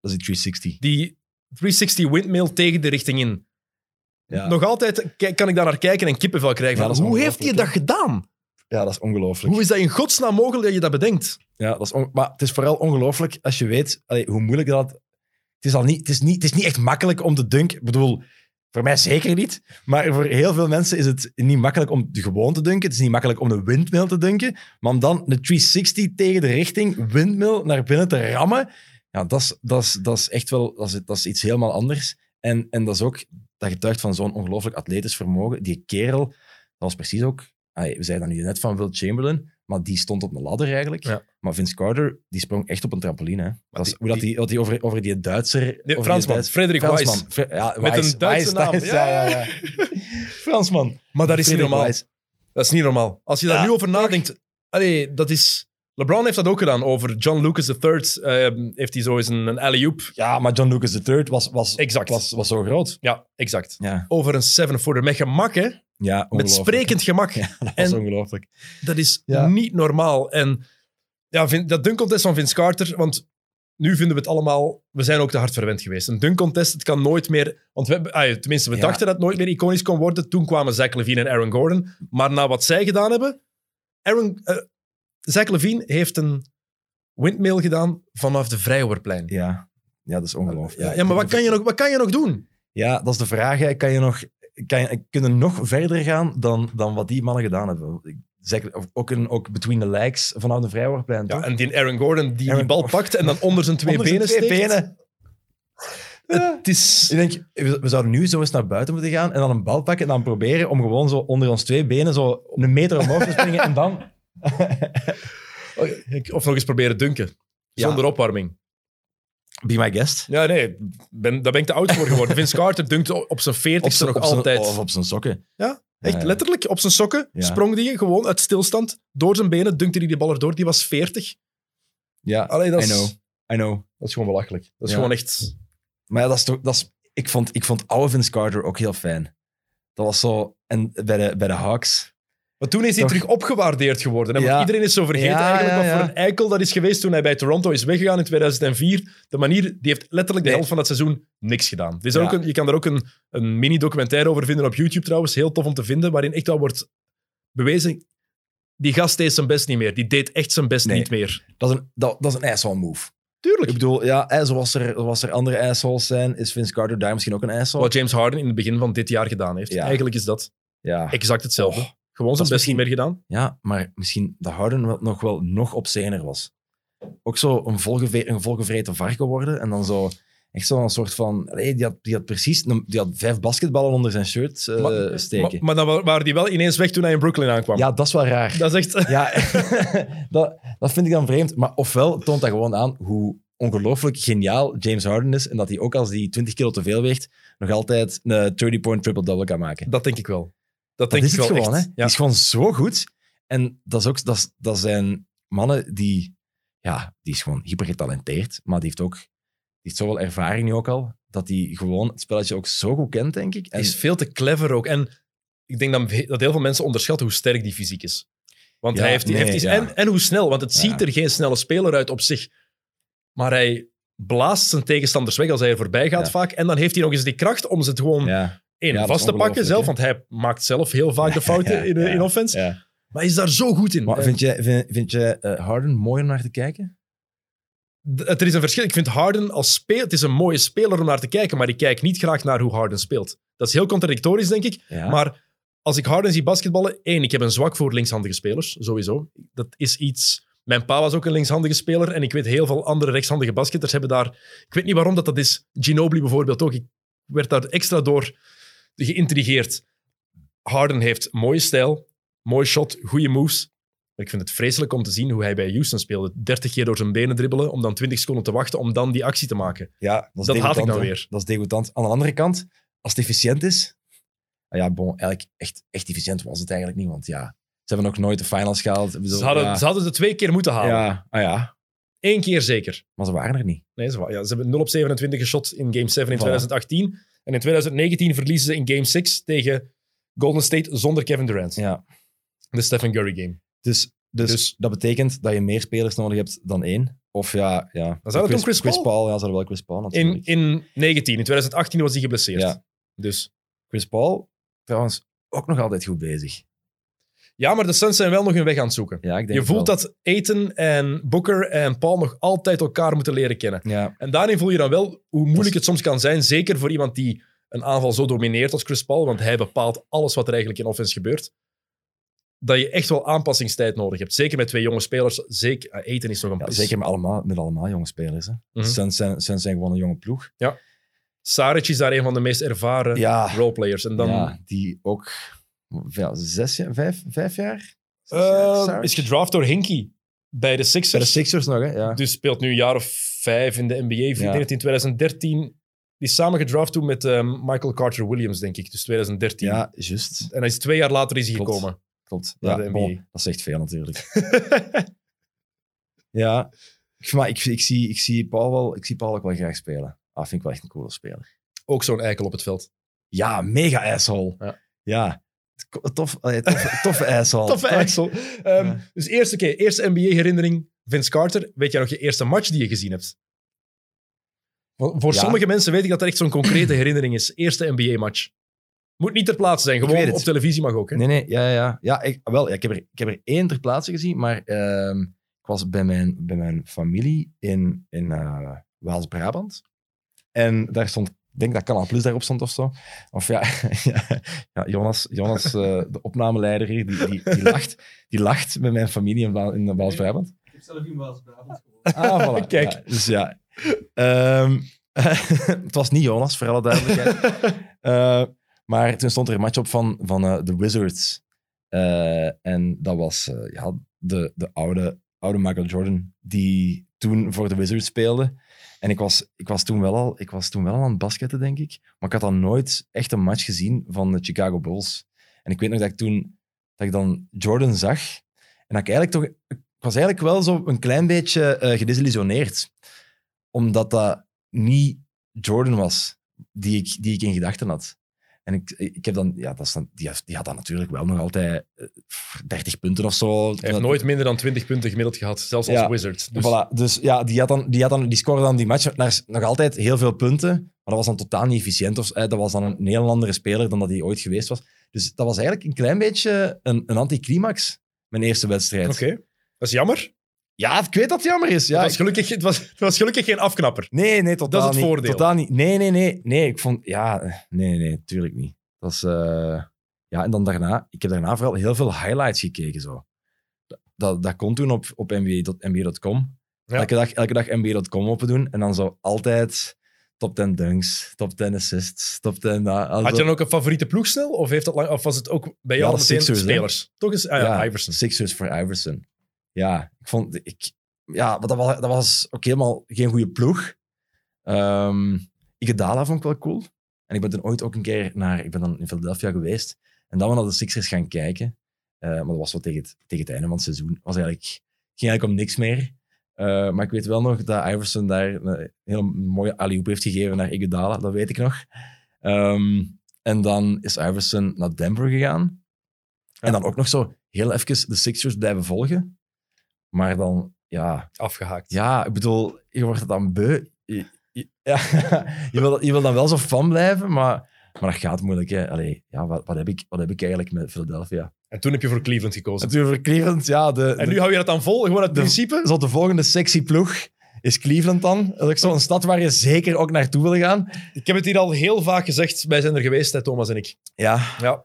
dat is die 360. die 360 windmill tegen de richting in. Ja. Nog altijd kan ik daar naar kijken en kippenvel krijgen. Ja, van, hoe heeft hij dat gedaan? ja, dat is ongelooflijk. Hoe is dat in godsnaam mogelijk dat je dat bedenkt? Ja, dat is maar het is vooral ongelooflijk als je weet allee, hoe moeilijk dat... Het is, al niet, het, is niet, het is niet echt makkelijk om te dunken. Ik bedoel, voor mij zeker niet. Maar voor heel veel mensen is het niet makkelijk om de gewoon te dunken. Het is niet makkelijk om de windmill te dunken. Maar om dan de 360 tegen de richting windmill naar binnen te rammen, ja, dat is, dat is, dat is echt wel dat is, dat is iets helemaal anders. En, en dat is ook, dat getuigt van zo'n ongelooflijk atletisch vermogen. Die kerel, dat was precies ook... we zeiden dat nu net van Will Chamberlain, maar die stond op een ladder eigenlijk. Ja. Maar Vince Carter, die sprong echt op een trampoline. Hè. Dat is, die- hoe dat die- die, wat die over, over die Duitser... Nee, over die Fransman, Duits- Frederik Weiss. Ja, Met Weiss, een Duitse Weiss, naam. Weiss, Ja, ja, ja. Fransman. Maar dat is niet normaal. Weiss. Dat is niet normaal. Als je daar Ja, nu over nadenkt... Allee, dat is... LeBron heeft dat ook gedaan. Over John Lucas III eh, heeft hij zo eens een, een alley-oop. Ja, maar John Lucas III was, was, Exact. was, was zo groot. Ja, exact. Ja, Over een seven-footer. Met gemak, hè. ja Met sprekend gemak. Ja, dat En- was ongelooflijk. Dat is Ja. niet normaal. En ja, Vin- dat dunk contest van Vince Carter, want nu vinden we het allemaal... We zijn ook te hard verwend geweest. Een dunk contest, het kan nooit meer... Want we ah, tenminste, we dachten dat het nooit meer iconisch kon worden. Toen kwamen Zach Levine en Aaron Gordon. Maar na wat zij gedaan hebben... Aaron, eh, Zach Levine heeft een windmill gedaan vanaf de Vrijhoorplein. Ja, Ja. ja, dat is ongelooflijk. ja, maar wat kan, je nog, wat kan je nog doen? Ja, dat is de vraag. hè. Kan je nog, kan je, kunnen nog verder gaan dan, dan wat die mannen gedaan hebben? Ook, een, ook between the legs vanaf de vrijwoordplein, Ja, toch? en die Aaron Gordon die die bal pakt en dan onder zijn twee Onder zijn benen twee steekt. benen. Het is... Ik denk, we, we zouden nu zo eens naar buiten moeten gaan en dan een bal pakken en dan proberen om gewoon zo onder ons twee benen zo een meter omhoog te springen en dan... Of nog eens proberen dunken. Ja. Zonder opwarming. Be my guest. Ja, nee, ben, daar ben ik te oud voor geworden. Vince Carter dunkt op zijn veertigste nog altijd. Of op zijn sokken. Ja, echt Ja. letterlijk op zijn sokken Ja. sprong die gewoon uit stilstand door zijn benen, dunkte hij die bal erdoor. Die was 40. Ja, Allee, dat I is, know. I know. Dat is gewoon belachelijk. Dat is Ja. gewoon echt... Maar ja, dat is toch, dat is, ik, vond, ik vond oude Vince Carter ook heel fijn. Dat was zo... En bij de, bij de Hawks... Maar toen is hij terug opgewaardeerd geworden. Hè? Want Ja. iedereen is zo vergeten Ja, eigenlijk wat ja, voor een eikel dat is geweest toen hij bij Toronto is weggegaan in 2004. De manier, die heeft letterlijk de helft van dat seizoen niks gedaan. Is ook een, je kan er ook een, een mini-documentaire over vinden op YouTube trouwens. Heel tof om te vinden, waarin echt wel wordt bewezen... Die gast deed zijn best niet meer. Die deed echt zijn best Nee. niet meer. Dat is een, dat, dat is een asshole move. Tuurlijk. Ik bedoel, ja, zoals, er, zoals er andere assholes zijn, is Vince Carter daar misschien ook een asshole. Wat James Harden in het begin van dit jaar gedaan heeft. Eigenlijk is dat Ja. exact hetzelfde. Oh, Gewoon zijn best niet meer gedaan. ja, maar misschien dat Harden wel- nog wel nog obscener was. Ook zo een, volgeve, een volgevreten varken worden en dan zo... Echt zo'n soort van... allee, die, had, die had precies... Die had vijf basketballen onder zijn shirt eh, maar, steken. maar, maar dan wa- waren die wel ineens weg toen hij in Brooklyn aankwam. ja, dat is wel raar. Dat is echt... Ja, dat, dat vind ik dan vreemd. Maar ofwel toont dat gewoon aan hoe ongelooflijk geniaal James Harden is. En dat hij ook als hij 20 kilo te veel weegt, nog altijd een 30-point triple-double kan maken. Dat denk ik wel. Dat, Dat denk is ik het wel gewoon, hè? Die is gewoon zo goed. En dat, is ook, dat, dat zijn mannen die... Ja, die is gewoon hyper getalenteerd. Maar die heeft ook... Die heeft zoveel ervaring nu ook al, dat hij gewoon het spelletje ook zo goed kent, denk ik. En, Hij is veel te clever ook. En ik denk dat, dat heel veel mensen onderschatten hoe sterk die fysiek is. Want Ja, hij heeft, die- nee, heeft die- ja. en, en hoe snel, want het ziet er geen snelle speler uit op zich. Maar hij blaast zijn tegenstanders weg als hij er voorbij gaat vaak. En dan heeft hij nog eens die kracht om ze het gewoon één, Ja, vast te pakken zelf. Want hij maakt zelf heel vaak de fouten Ja, in, ja, in offense. ja. Maar hij is daar zo goed in. Maar En vind jij, vind, vind jij eh, Harden mooi om naar te kijken? d- er is een verschil. Ik vind Harden als speler... Het is een mooie speler om naar te kijken, maar ik kijk niet graag naar hoe Harden speelt. Dat is heel contradictorisch, denk ik. Maar als ik Harden zie basketballen, één, ik heb een zwak voor linkshandige spelers, sowieso. Dat is iets... Mijn pa was ook een linkshandige speler en ik weet heel veel andere rechtshandige basketters hebben daar... Ik weet niet waarom dat dat is. Ginobili bijvoorbeeld ook. Ik werd daar extra door geïntrigeerd. Harden heeft mooie stijl, mooi shot, goede moves. Maar ik vind het vreselijk om te zien hoe hij bij Houston speelde. 30 keer door zijn benen dribbelen, om dan 20 seconden te wachten, om dan die actie te maken. Ja, dat, Dat haat ik hè. weer. Dat is degoutant. Aan de andere kant, als het efficiënt is... ah Ja, bon, eigenlijk echt, echt efficiënt was het eigenlijk niet, want ja, ze hebben nog nooit de finals gehaald. Bedoel, Ze hadden, ja, ze hadden ze twee keer moeten halen. ja, ah ja, Eén keer zeker. maar ze waren er niet. Nee, ze, wa- ja, ze hebben 0 op 27 geschot in Game 7 in Voilà. 2018. En in 2019 verliezen ze in Game 6 tegen Golden State zonder Kevin Durant. Ja. De Stephen Curry game. Dus, dus, Dus- dat betekent dat je meer spelers nodig hebt dan één. Of ja, ja. Dan zou dan Chris Paul? Paul? Ja, zou wel Chris Paul In, in 19. In 2018 was hij geblesseerd. Ja. Dus. Chris Paul, trouwens, ook nog altijd goed bezig. Ja, maar de Suns zijn wel nog hun weg aan het zoeken. Ja, ik denk Je voelt wel. dat Aiton en Booker en Paul nog altijd elkaar moeten leren kennen. Ja, En daarin voel je dan wel hoe moeilijk is- het soms kan zijn. Zeker voor iemand die een aanval zo domineert als Chris Paul. Want hij bepaalt alles wat er eigenlijk in offense gebeurt. Dat je echt wel aanpassingstijd nodig hebt. Zeker met twee jonge spelers. Zeker, eh, Aiton is nog een ja, zeker met allemaal, met allemaal jonge spelers. Hè. Mhm. Suns, zijn, Suns zijn gewoon een jonge ploeg. Saric is daar een van de meest ervaren Ja. roleplayers. En dan Ja, die ook ja, zes jaar, vijf, vijf jaar? Zes eh, jaar, Saric? is gedraft door Hinkie bij de Sixers. Bij de Sixers nog, hè? Ja. Dus speelt nu een jaar of vijf in de NBA. Ik denk dat in 2013. Die is samen gedraft toen met ehm, Michael Carter Williams, denk ik. Dus 2013. ja, juist. En hij is twee jaar later is hij Klopt. gekomen. Klopt. Naar Ja, de bon, NBA. dat zegt veel natuurlijk. ja, ik, maar ik, ik, zie, ik, zie Paul wel, ik zie Paul ook wel graag spelen. Ah, vind ik wel echt een coole speler. Ook zo'n eikel op het veld. Ja, mega asshole. Ja. Ja. Tof, allee, toffe, toffe asshole. Toffe eikel. Ehm, Ja. Dus eerst, oké, eerste NBA-herinnering, Vince Carter. Weet jij nog je eerste match die je gezien hebt? Voor, voor Ja. sommige mensen weet ik dat dat echt zo'n concrete herinnering is. Eerste NBA-match. Moet niet ter plaatse zijn, gewoon op televisie mag ook. Hè? Nee, nee, ja, ja, ja. ik, wel, ja, ik, heb er, ik heb er één ter plaatse gezien, maar ehm, ik was bij mijn, bij mijn familie in, in eh, Waals-Brabant. En daar stond, ik denk dat Canal Plus daarop stond of zo. Of ja, ja, ja, Jonas, Jonas eh, de opnameleider hier, die, die, die, lacht, die lacht met mijn familie in, in Waals-Brabant. Ik heb zelf in Waals-Brabant gewoond. Ah, voilà. Kijk. Ja, dus ja. Ehm, het was niet Jonas, voor alle duidelijkheid. Eh, maar toen stond er een match op van, van eh, de Wizards. Eh, en dat was eh, ja, de, de oude oude Michael Jordan, die toen voor de Wizards speelde. En ik was, ik, was toen wel al, ik was toen wel al aan het basketten, denk ik. Maar ik had dan nooit echt een match gezien van de Chicago Bulls. En ik weet nog dat ik toen dat ik dan Jordan zag. En dat ik eigenlijk toch... Was eigenlijk wel zo een klein beetje eh gedesillusioneerd. Omdat dat niet Jordan was die ik, die ik in gedachten had. En ik, ik heb dan... Ja, dat is dan die, had- die had dan natuurlijk wel nog altijd eh, 30 punten of zo. Hij heeft nooit minder dan 20 punten gemiddeld gehad, zelfs als Ja. Wizard. Dus Dus, voilà, dus ja, die, had dan, die, had dan, die scoorde dan die match naar, nog altijd heel veel punten. Maar dat was dan totaal niet efficiënt. Of, eh, dat was dan een heel andere speler dan dat hij ooit geweest was. Dus dat was eigenlijk een klein beetje een, een anticlimax, mijn eerste wedstrijd. Oké, dat is jammer. Ja, ik weet dat het jammer is. Ja, het, was gelukkig, het, was, het was gelukkig geen afknapper. nee, nee, totaal het niet. voordeel. Totaal niet. Nee, nee, nee. Nee, ik vond... Ja, nee, nee, tuurlijk niet. Dat is... eh, ja, en dan daarna... Ik heb daarna vooral heel veel highlights gekeken, zo. Dat- Dat, dat kon toen op, op NBA NBA.com. Ja. Elke dag, elke dag NBA.com open doen. En dan zo altijd top 10 dunks, top 10 assists, top 10... dat. Also- Had je dan ook een favoriete ploeg snel? Of, heeft dat lang, of was het ook bij Ja, jou de meteen Sixers, hè? spelers? Toch eens, ah, ja, Iverson. Sixers voor Iverson. Ja, ik vond... Ik, ja, dat was, dat was ook helemaal geen goede ploeg. Ehm Iguodala vond ik wel cool. En ik ben toen ooit ook een keer naar... Ik ben dan in Philadelphia geweest. En dan we naar de Sixers gaan kijken. Eh, maar dat was wel tegen het, tegen het einde van het seizoen. Was eigenlijk, ging eigenlijk om niks meer. Eh, maar ik weet wel nog dat Iverson daar een hele mooie alley heeft gegeven naar Iguodala. Dat weet ik nog. Ehm, en dan is Iverson naar Denver gegaan. En dan ook nog zo heel even de Sixers blijven volgen. Maar dan, ja, Afgehaakt. ja ik bedoel, je wordt het dan beu. Je, je- ja, je, wil, je wil dan wel zo fan blijven, maar, maar dat gaat moeilijk. Hè. Allee, ja, wat, wat, heb ik, wat heb ik eigenlijk met Philadelphia? En toen heb je voor Cleveland gekozen. Natuurlijk voor Cleveland, ja. De, En de- nu hou je dat dan vol? Gewoon het de- principe? zo de volgende sexy ploeg is Cleveland dan. Dat is zo'n stad waar je zeker ook naartoe wil gaan. Ik heb het hier al heel vaak gezegd. Wij zijn er geweest, hè, Thomas en ik. Ja, Ja,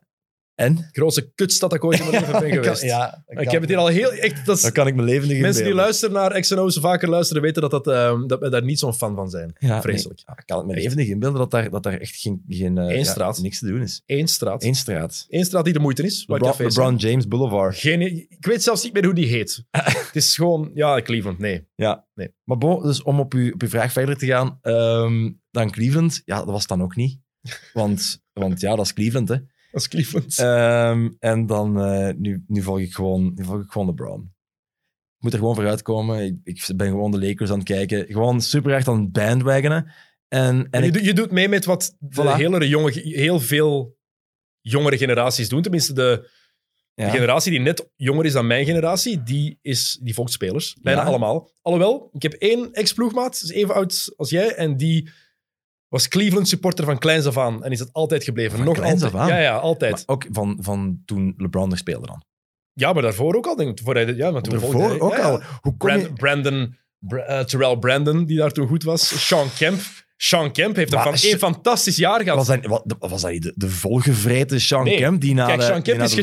en? grootste kutstad dat ik ooit in mijn leven ben Ik kan- geweest. ja, ik heb het hier al heel... Echt, dat is- kan ik me levendig mensen die luisteren naar XNO's vaker luisteren, weten dat, dat, ehm, dat we daar niet zo'n fan van zijn. Ja, Vreselijk. nee, ja, ik kan het me levendig inbeelden dat daar, dat daar echt geen, geen eh, Eén straat. niks te doen is. Eén straat. Eén straat. Eén straat die de moeite is. LeBron. LeBron James Boulevard. Geen, ik weet zelfs niet meer hoe die heet. het is gewoon... Ja, Cleveland, nee. Ja. Nee. Maar bon, dus om op uw, op uw vraag verder te gaan, ehm, dan Cleveland, ja, dat was dan ook niet. Want, want ja, dat is Cleveland, hè. Dat is Cleveland. Ehm, en dan, eh, nu, nu, volg ik gewoon, nu volg ik gewoon LeBron. Ik moet er gewoon vooruit komen. Ik, ik ben gewoon de Lakers aan het kijken. Gewoon super hard aan het bandwagonen. En, en je, ik, je doet mee met wat de Voilà. hele jonge, heel veel jongere generaties doen. Tenminste, de, de generatie die net jonger is dan mijn generatie, die, is, die volgt spelers. Bijna Ja. allemaal. Alhoewel, ik heb één ex-ploegmaat, is even oud als jij, en die was Cleveland supporter van kleins af aan. En is dat altijd gebleven. Van Nog kleins altijd. af aan? Ja, ja, altijd. maar ook van, van toen LeBron er speelde dan. ja, maar daarvoor ook al. Denk ik, voor hij, ja, maar toen Daarvoor hij- ook ja, al. Hoe je... Brand- Brandon, Bra- eh, Terrell Brandon, die daar toen goed was. Sean Kemp. Sean Kemp heeft een, Maar fantastisch jaar gehad. Was dat, wat- was dat de, de volgevreten Sean Nee. Kemp die na Kijk, de, Sean Kemp is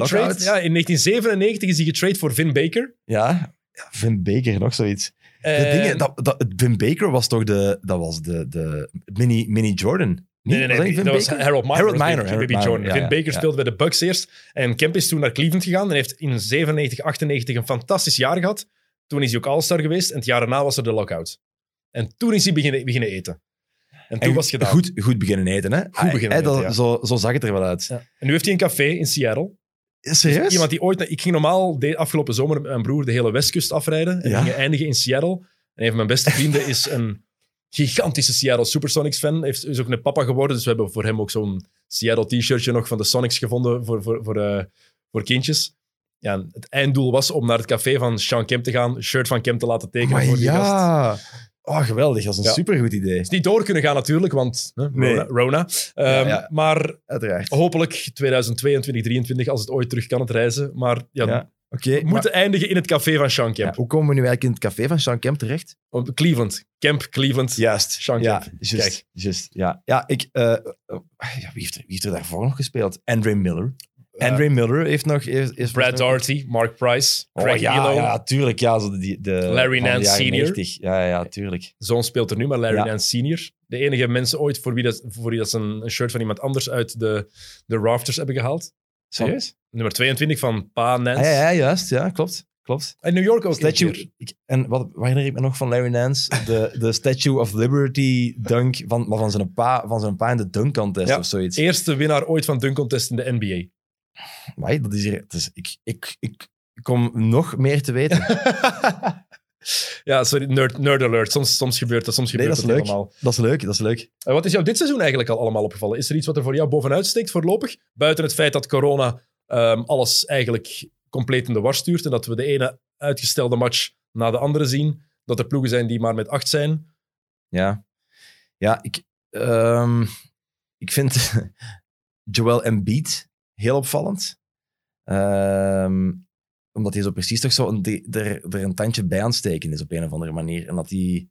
Ja, in 1997 is hij getrade voor Vin Baker. Ja, ja, Vin Baker, nog zoiets. De En- dingen, dat, dat, Vin Baker was toch de, dat was de, de mini, mini Jordan? Nee, nee, nee. Was dat was? Harold Miner. Harold Miner, Harold Baby Jordan. ja, Vin ja, Baker ja. speelde bij de Bucks eerst. En Kemp is toen naar Cleveland gegaan en heeft in 97, 98 een fantastisch jaar gehad. Toen is hij ook All-Star geweest. En het jaar daarna was er de lockout. En toen is hij beginnen, beginnen eten. En toen En was het gedaan. Goed, goed beginnen eten, hè? Goed beginnen eten, ja. zo, zo zag het er wel uit. Ja. En nu heeft hij een café in Seattle. Serieus? Iemand die ooit... Ik ging normaal de afgelopen zomer met mijn broer de hele westkust afrijden. En Ja. gingen eindigen in Seattle. En een van mijn beste vrienden is een gigantische Seattle Supersonics fan. Heeft, is ook een papa geworden. Dus we hebben voor hem ook zo'n Seattle t-shirtje nog van de Sonics gevonden voor, voor, voor, eh, voor kindjes. Ja, het einddoel was om naar het café van Sean Kemp te gaan, shirt van Kemp te laten tekenen maar voor die gast. Oh, geweldig. Dat is een Ja. supergoed idee. is niet door kunnen gaan natuurlijk, want hè, Nee. Rona. Rona. Ehm, Ja, ja. Maar Uiteraard. hopelijk 2022, 2023, als het ooit terug kan, het reizen. Maar ja, we maar- moeten eindigen in het café van Sean Kemp. hoe komen we nu eigenlijk in het café van Sean Kemp terecht? Op Cleveland. Kemp, Cleveland. Juist. Sean ja, Kemp. Juist, Kijk. Ja, ja, ik, eh, ja, wie, heeft er, wie heeft er daarvoor nog gespeeld? Andre Miller. Ja. Andre Miller heeft nog... Is, is Brad Doherty, Mark Price, Oh, Craig ja, Elo. ja, tuurlijk. Ja, zo de, de, Larry Nance Senior. 90. Ja, ja, ja, tuurlijk. Zoon speelt er nu, maar Larry Ja. Nance Senior. De enige mensen ooit voor wie dat, voor wie dat ze een, shirt van iemand anders uit de, de rafters hebben gehaald. Serieus? Nummer 22 van Pa Nance. Ah, ja, ja, juist. Ja, klopt. klopt. En New York ook. Statue, ik, en wat wat herinner ik me nog van Larry Nance? De, de Statue of Liberty dunk van, maar van, zijn pa, van zijn pa in de dunk contest Ja, of zoiets. Eerste winnaar ooit van dunk contest in de NBA. Maar dat is hier, het is, ik, ik, ik kom nog meer te weten. ja, sorry, nerd, nerd alert. Soms, soms gebeurt dat, soms Nee, gebeurt dat is het leuk. helemaal. Dat is leuk, dat is leuk. Eh, wat is jou dit seizoen eigenlijk al allemaal opgevallen? Is er iets wat er voor jou bovenuit steekt voorlopig? Buiten het feit dat corona ehm, alles eigenlijk compleet in de war stuurt en dat we de ene uitgestelde match na de andere zien. Dat er ploegen zijn die maar met acht zijn. Ja, ja ik, ehm, ik vind Joel Embiid heel opvallend. Ehm, omdat hij zo precies toch zo een, er, er een tandje bij aan het steken is op een of andere manier. En dat hij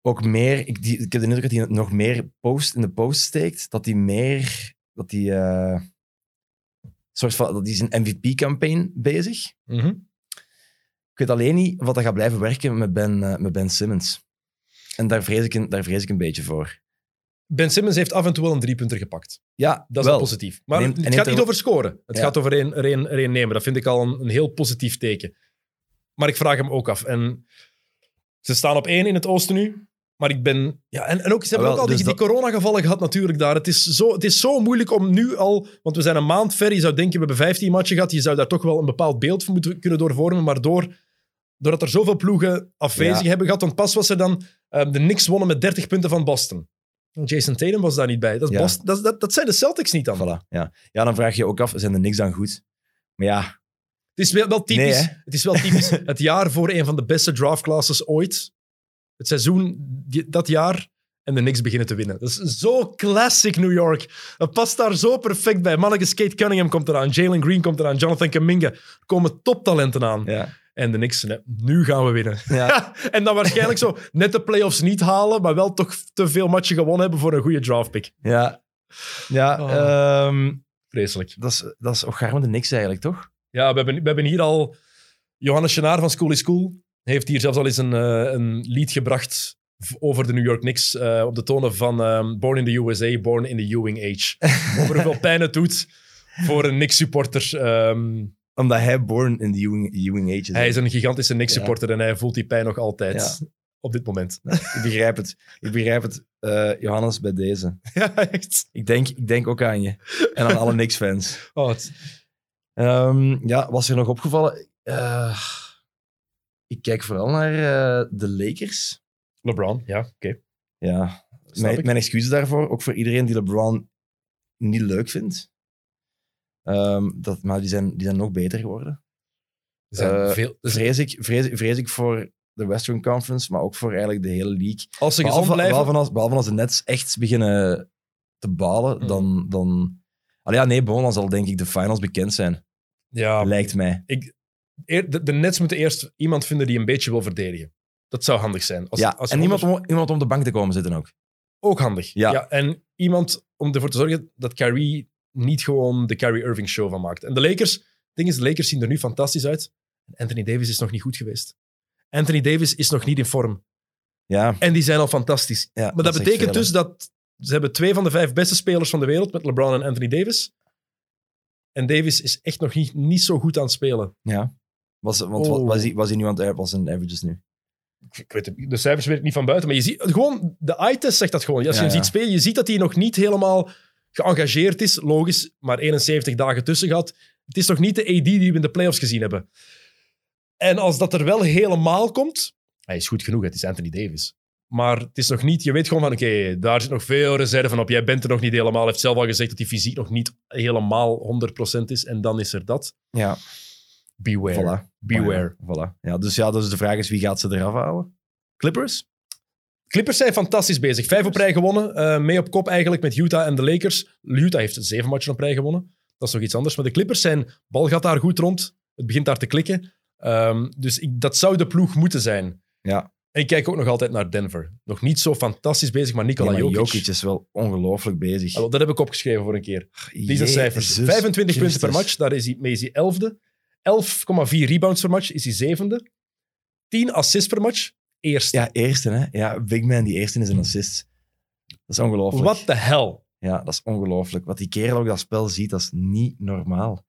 ook meer... Ik, die, ik heb de indruk dat hij nog meer post in de post steekt. Dat hij meer... Dat hij... eh, soort van, dat hij zijn MVP-campaign bezig. Ik weet alleen niet wat dat gaat blijven werken met Ben, eh, met ben Simmons. En daar vrees, ik een, daar vrees ik een beetje voor. Ben Simmons heeft af en toe wel een driepunter gepakt. Ja, Dat is wel. positief. Maar Neemt- het gaat niet er- over scoren. Het Ja. gaat over één, één, één nemen. Dat vind ik al een, een heel positief teken. Maar ik vraag hem ook af. En ze staan op één in het oosten nu. Maar ik ben... Ja, en, en ook, ze hebben Ah, wel, ook al die, dus die coronagevallen gehad natuurlijk daar. Het is, zo, het is zo moeilijk om nu al... Want we zijn een maand ver. Je zou denken, we hebben 15 matchen gehad. Je zou daar toch wel een bepaald beeld van moeten kunnen doorvormen. Maar door, doordat er zoveel ploegen afwezig Ja. hebben gehad... Want pas was er dan... eh, de Knicks wonnen met 30 punten van Boston. Jason Tatum was daar niet bij. Dat, is Ja. Boston, dat, dat, dat zijn de Celtics niet dan. Voilà, ja. ja, dan vraag je je ook af, zijn er niks dan goed? Maar ja, Het is wel, wel typisch. Nee, hè? het is wel typisch. het jaar voor een van de beste draftclasses ooit. Het seizoen die- dat jaar en de Knicks beginnen te winnen. Dat is zo classic New York. Dat past daar zo perfect bij. Manneke Kate Cunningham komt eraan. Jalen Green komt eraan. Jonathan Kuminga. Er komen toptalenten aan. ja. En de Knicks, nee, nu gaan we winnen. ja. en dan waarschijnlijk zo net de playoffs niet halen, maar wel toch te veel matchen gewonnen hebben voor een goede draftpick. ja. ja Oh. ehm, Vreselijk. dat is, dat is Ogarmende niks eigenlijk, toch? Ja, we hebben, we hebben hier al... Johannes Chenaar van School is School heeft hier zelfs al eens een, eh, een lied gebracht over de New York Knicks eh, op de tonen van ehm, Born in the USA, Born in the Ewing Age. over hoeveel pijn het doet voor een Knicks-supporter. Ehm, Omdat hij born in the Ewing, Ewing Age is. hij is een gigantische Knicks-supporter en hij voelt die pijn nog altijd op dit moment. Ik begrijp het. Ik begrijp het. Eh, Johannes, bij deze. ja, echt. Ik denk, ik denk ook aan je. En aan alle Knicks-fans. Oh, het- Ehm, ja, was er nog opgevallen? Eh, ik kijk vooral naar eh, de Lakers. LeBron, ja, oké. Ja, mijn, mijn excuses daarvoor. Ook voor iedereen die LeBron niet leuk vindt. Ehm, dat, maar die zijn, die zijn nog beter geworden. Zijn Eh, veel, Vrees ik, vrees, vrees ik voor de Western Conference, maar ook voor eigenlijk de hele league. als ze gezond Behalve, blijven... behalve, als, behalve als de Nets echt beginnen te balen, Mm. dan... dan Allee, ja, nee, bon, dan zal denk ik de finals bekend zijn. ja, Lijkt mij. eer- de, de Nets moeten eerst iemand vinden die een beetje wil verdedigen. Dat zou handig zijn. Als, ja, als en iemand om, iemand om de bank te komen zitten ook. Ook handig. Ja. En iemand om ervoor te zorgen dat Kyrie niet gewoon de Kyrie Irving show van maakt. En de Lakers, het ding is, de Lakers zien er nu fantastisch uit. Anthony Davis is nog niet goed geweest. Anthony Davis is nog niet in vorm. Ja, En die zijn al fantastisch. ja Maar dat, betekent veel, dus dat ze hebben twee van de vijf beste spelers van de wereld met LeBron en Anthony Davis. En Davis is echt nog niet, niet zo goed aan het spelen. Ja. Was, want Oh. was hij, was hij nu aan het was zijn averages nu? Ik weet het, de cijfers weet ik niet van buiten, maar je ziet gewoon, de eye-test zegt dat gewoon. Als je Ja, hem ziet spelen, je ziet dat hij nog niet helemaal geëngageerd is. Logisch, maar 71 dagen tussen gehad. Het is nog niet de AD die we in de playoffs gezien hebben. En als dat er wel helemaal komt, hij is goed genoeg, het is Anthony Davis. Maar het is nog niet, je weet gewoon van, oké, daar zit nog veel reserve op. Jij bent er nog niet helemaal. Hij heeft zelf al gezegd dat die fysiek nog niet helemaal 100% is. En dan is er dat. Ja, Beware. voilà. Beware. Voilà. Ja, dus ja, dus de vraag is, wie gaat ze eraf halen? Clippers? Clippers zijn fantastisch bezig. Vijf op rij gewonnen. eh, mee op kop eigenlijk met Utah en de Lakers. Utah heeft zeven matchen op rij gewonnen. Dat is nog iets anders. Maar de Clippers zijn... Bal gaat daar goed rond. Het begint daar te klikken. Ehm, dus ik, dat zou de ploeg moeten zijn. Ja. En ik kijk ook nog altijd naar Denver. Nog niet zo fantastisch bezig, maar Nikola maar Jokic. Jokic is wel ongelooflijk bezig. Ah, dat heb ik opgeschreven voor een keer. Die zijn cijfers. 25 punten per match, daar is hij, mee is hij elfde. 11,4 rebounds per match is hij zevende. 10 assists per match, eerste. Ja, eerste, hè? Ja, Big Man, die eerste is een assist. Dat is ongelooflijk. What the hell? Ja, dat is ongelooflijk. Wat die kerel ook dat spel ziet, dat is niet normaal.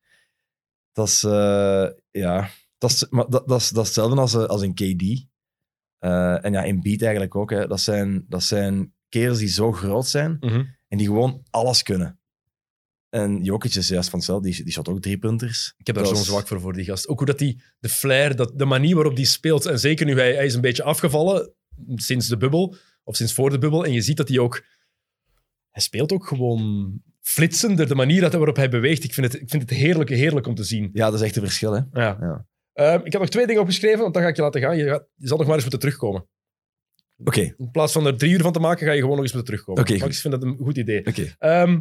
Dat is, eh, ja, Dat is, maar dat, dat, is, dat is hetzelfde als, eh, als een KD. Eh, en ja, in Beat eigenlijk ook. Hè. Dat, zijn, dat zijn kerels die zo groot zijn Mhm. en die gewoon alles kunnen. En Jokic is juist van hetzelfde. Die, die shot ook drie punters. Ik heb daar zo'n zwak voor, voor die gast. Ook hoe dat die, de flair, dat, de manier waarop die speelt. En zeker nu hij, hij is een beetje afgevallen sinds de bubbel, of sinds voor de bubbel. En je ziet dat hij ook... Hij speelt ook gewoon flitsender, de manier dat, waarop hij beweegt. Ik vind het, ik vind het heerlijk, heerlijk om te zien. Ja, dat is echt een verschil. Hè. Ja. Ja. Ehm, ik heb nog twee dingen opgeschreven, want dan ga ik je laten gaan. Je, gaat, je zal nog maar eens moeten terugkomen. Oké, In plaats van er drie uur van te maken, ga je gewoon nog eens moeten terugkomen. Oké, ik vind dat een goed idee. oké. Ehm,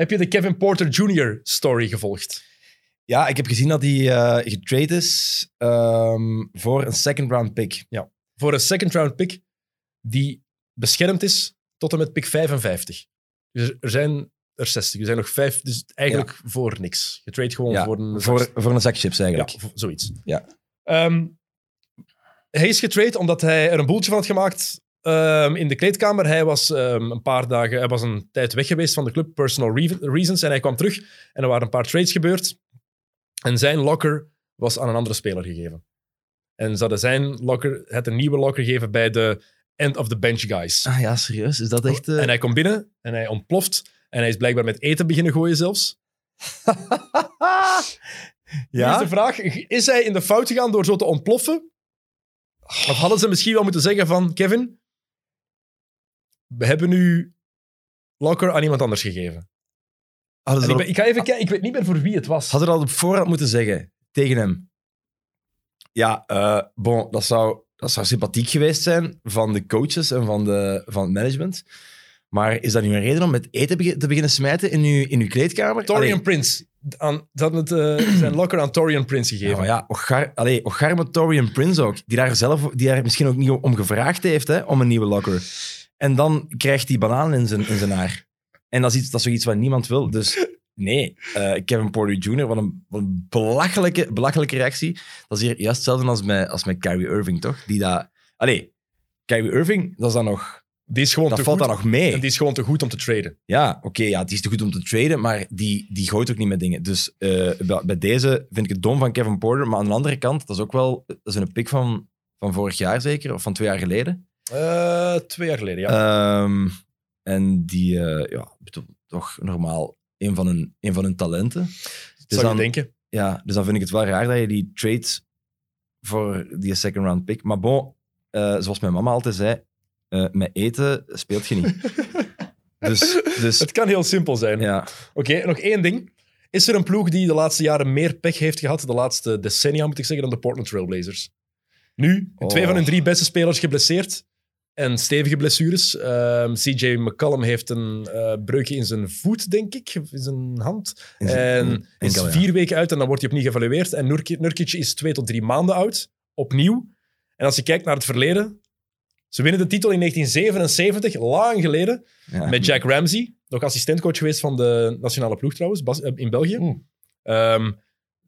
heb je de Kevin Porter Jr. story gevolgd? Ja, ik heb gezien dat hij eh getrade is ehm, voor een second round pick. Voor een second round pick die beschermd is tot en met pick 55. Dus er- zijn er 60. Er zijn nog vijf, dus eigenlijk voor niks. Je trade gewoon Ja, voor een Voor, voor een zak chips Ja, eigenlijk. zoiets. Ja. Ehm, hij is getrade omdat hij er een boeltje van had gemaakt ehm, in de kleedkamer. Hij was ehm, een paar dagen, hij was een tijd weg geweest van de club, personal re- reasons, en hij kwam terug en er waren een paar trades gebeurd. En zijn locker was aan een andere speler gegeven. En ze hadden zijn locker, het een nieuwe locker gegeven bij de end of the bench guys. Ah ja, serieus? Is dat echt... eh, En hij komt binnen en hij ontploft. En hij is blijkbaar met eten beginnen gooien zelfs. Is de vraag, is hij in de fout gegaan door zo te ontploffen? Of hadden ze misschien wel moeten zeggen van, Kevin, we hebben nu Locker aan iemand anders gegeven. Hadden En ze ik, dat ben- ik ga even kijken, ik weet niet meer voor wie het was. Hadden we dat op voorhand moeten zeggen tegen hem? Ja, eh, bon, dat zou, dat zou sympathiek geweest zijn van de coaches en van, de, van het management. Maar is dat nu een reden om met eten te beginnen smijten in uw, in uw kleedkamer? Torian Allee, Prince. Aan, ze hadden het, eh, zijn Locker aan Torian Prince ja, gegeven. maar ja, Ogar, allee, Ogarme Torian Prince ook, die daar, zelf, die daar misschien ook niet om gevraagd heeft, hè, om een nieuwe locker. En dan krijgt hij bananen in zijn, in zijn haar. En dat is, iets, dat is zoiets wat niemand wil. Dus nee, eh, Kevin Porter Jr., wat een, wat een belachelijke, belachelijke reactie. Dat is hier juist hetzelfde als met, als met Kyrie Irving, toch? Die dat... Allee, Kyrie Irving, dat, is dan nog, Die is gewoon dat te valt goed. dan nog mee. En die is gewoon te goed om te traden. Ja, oké, ja, die is te goed om te traden, maar die, die gooit ook niet met dingen. Dus eh, bij- bij deze vind ik het dom van Kevin Porter. Maar aan de andere kant, dat is ook wel dat is een pick van, van vorig jaar zeker, of van twee jaar geleden. Eh, twee jaar geleden, ja. Ehm, en die, eh, ja, toch normaal een van hun, een van hun talenten. Dus Zou dan, je denken. ja, dus dan vind ik het wel raar dat je die trade voor die second round pick. Maar bon, eh, zoals mijn mama altijd zei, met eten speelt je niet. dus, dus Het kan heel simpel zijn. ja. Oké, nog één ding. Is er een ploeg die de laatste jaren meer pech heeft gehad, de laatste decennia moet ik zeggen, dan de Portland Trailblazers? Nu, Oh. twee van hun drie beste spelers geblesseerd en stevige blessures. Ehm, CJ McCollum heeft een eh, breukje in zijn voet, denk ik, in zijn hand. In zijn- En enkel, is ja. vier weken uit en dan wordt hij opnieuw geëvalueerd. En Nurkic, Nurkic is twee tot drie maanden oud, opnieuw. En als je kijkt naar het verleden, ze winnen de titel in 1977, lang geleden. Ja. Met Jack Ramsey, nog assistentcoach geweest van de nationale ploeg trouwens, eh, in België. Ehm,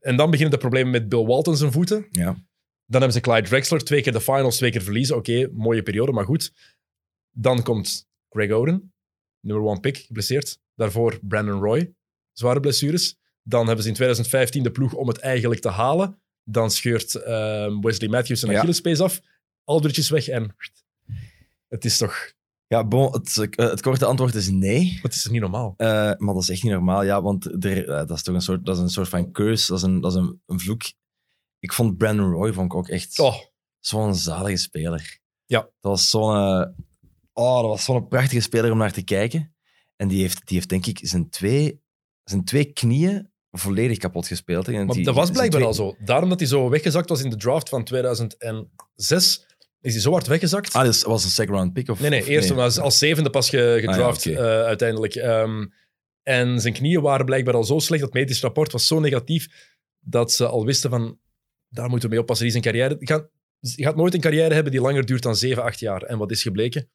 en dan beginnen de problemen met Bill Walton zijn voeten. Ja. Dan hebben ze Clyde Drexler, twee keer de finals, twee keer verliezen. Oké, mooie periode, maar goed. Dan komt Greg Oden, number one pick, geblesseerd. Daarvoor Brandon Roy, zware blessures. Dan hebben ze in 2015 de ploeg om het eigenlijk te halen. Dan scheurt ehm, Wesley Matthews zijn Ja. Achillespees af. Aldridge is weg en het is toch... Ja, bon, het, eh, het korte antwoord is nee. Het is niet normaal. Eh, maar dat is echt niet normaal, ja, want er, eh, dat is toch een soort, dat is een soort van curse, dat is een, dat is een, een vloek. Ik vond Brandon Roy vond ik ook echt Oh, zo'n zalige speler. Ja. Dat was zo'n eh, oh, dat was zo'n prachtige speler om naar te kijken. En die heeft, die heeft denk ik zijn twee, zijn twee knieën volledig kapot gespeeld. En Maar die- dat was blijkbaar twee- al zo. Daarom dat hij zo weggezakt was in de draft van 2006, is hij zo hard weggezakt. Ah, dus was een second round pick? Of, nee, nee, eerst als, als zevende pas gedraft Ah, ja, oké. eh, uiteindelijk. Ehm, en zijn knieën waren blijkbaar al zo slecht, dat medisch rapport was zo negatief, dat ze al wisten van, daar moeten we mee oppassen. Die zijn carrière, je, gaat, je gaat nooit een carrière hebben die langer duurt dan 7, 8 jaar. En wat is gebleken?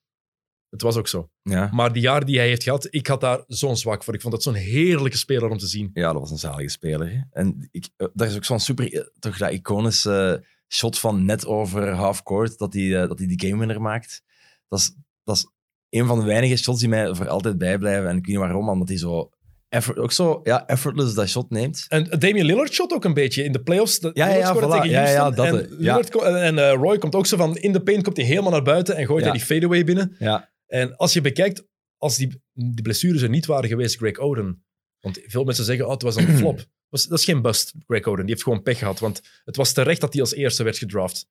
Het was ook zo. Ja. Maar die jaar die hij heeft gehad, ik had daar zo'n zwak voor. Ik vond dat zo'n heerlijke speler om te zien. Ja, dat was een zalige speler. hè. En ik, eh, daar is ook zo'n super, eh, toch dat iconische shot van net over half court, dat hij, eh, dat die game winner maakt. Dat is, dat is een van de weinige shots die mij voor altijd bijblijven. En ik weet niet waarom, omdat hij zo effort, ook zo ja, effortless dat shot neemt. En Damian Lillard shot ook een beetje in de playoffs. De- Ja, ja, ja, scoorde voilà. tegen Ja, dat, en eh, Lillard en, en, eh, Roy komt ook zo van in de paint, komt hij helemaal naar buiten en gooit hij die fadeaway binnen. Ja, En als je bekijkt, als die, die blessures er niet waren geweest, Greg Oden. Want veel mensen zeggen, oh, het was een flop. Was, dat is geen bust, Greg Oden. Die heeft gewoon pech gehad. Want het was terecht dat hij als eerste werd gedraft.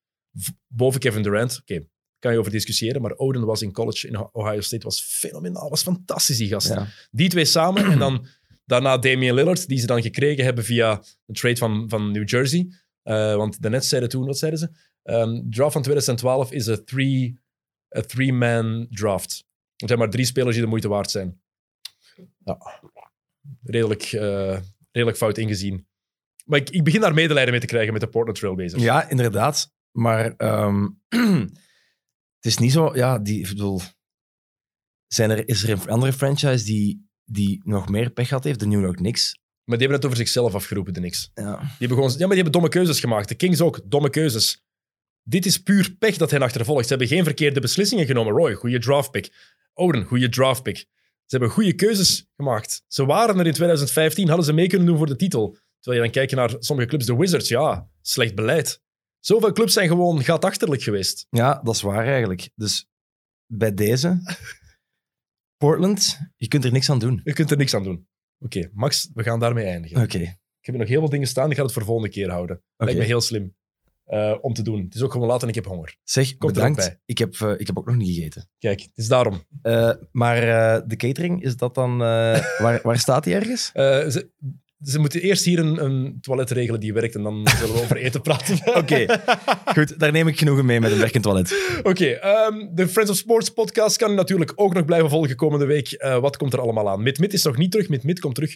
Boven Kevin Durant. Oké, kan je over discussiëren. Maar Oden was in college in Ohio State was fenomenaal. Was fantastisch, die gast. ja. Die twee samen. en dan daarna Damian Lillard, die ze dan gekregen hebben via een trade van, van New Jersey. Eh, want de Nets zeiden toen, wat zeiden ze? Ehm draft van 2012 is een three, a three-man draft. Er zijn maar drie spelers die de moeite waard zijn. Ja, redelijk, eh, redelijk fout ingezien. Maar ik, ik begin daar medelijden mee te krijgen met de Portland Trailblazers. ja, inderdaad. Maar ehm, is niet zo... Ja, die, ik bedoel, zijn er, is er een andere franchise die, die nog meer pech gehad heeft? De New York Knicks. Maar die hebben het over zichzelf afgeroepen, de Knicks. Ja. Die hebben, gewoon, ja, maar die hebben domme keuzes gemaakt. De Kings ook, domme keuzes. Dit is puur pech dat hen achtervolgt. Ze hebben geen verkeerde beslissingen genomen. Roy, goede draftpick. Oden, goede draftpick. Ze hebben goede keuzes gemaakt. Ze waren er in 2015, hadden ze mee kunnen doen voor de titel. Terwijl je dan kijkt naar sommige clubs, de Wizards, ja, slecht beleid. Zoveel clubs zijn gewoon gatachterlijk geweest. ja, dat is waar eigenlijk. Dus bij deze... Portland, je kunt er niks aan doen. Je kunt er niks aan doen. Oké, Max, we gaan daarmee eindigen. Oké. Ik heb nog heel veel dingen staan, ik ga het voor volgende keer houden. oké. Lijkt me heel slim eh, om te doen. Het is ook gewoon laat en ik heb honger. Zeg, Komt er ook bedankt. bij. Ik heb, eh, ik heb ook nog niet gegeten. Kijk, het is daarom. Eh, maar de catering, is dat dan... waar, waar staat die ergens? Ze, ze moeten eerst hier een, een toilet regelen die werkt en dan zullen we over eten praten. Oké, goed. Daar neem ik genoegen mee met een werkend toilet. Oké, ehm, de Friends of Sports podcast kan natuurlijk ook nog blijven volgen komende week. Eh, wat komt er allemaal aan? Mid-Mid is nog niet terug. Mid-Mid komt terug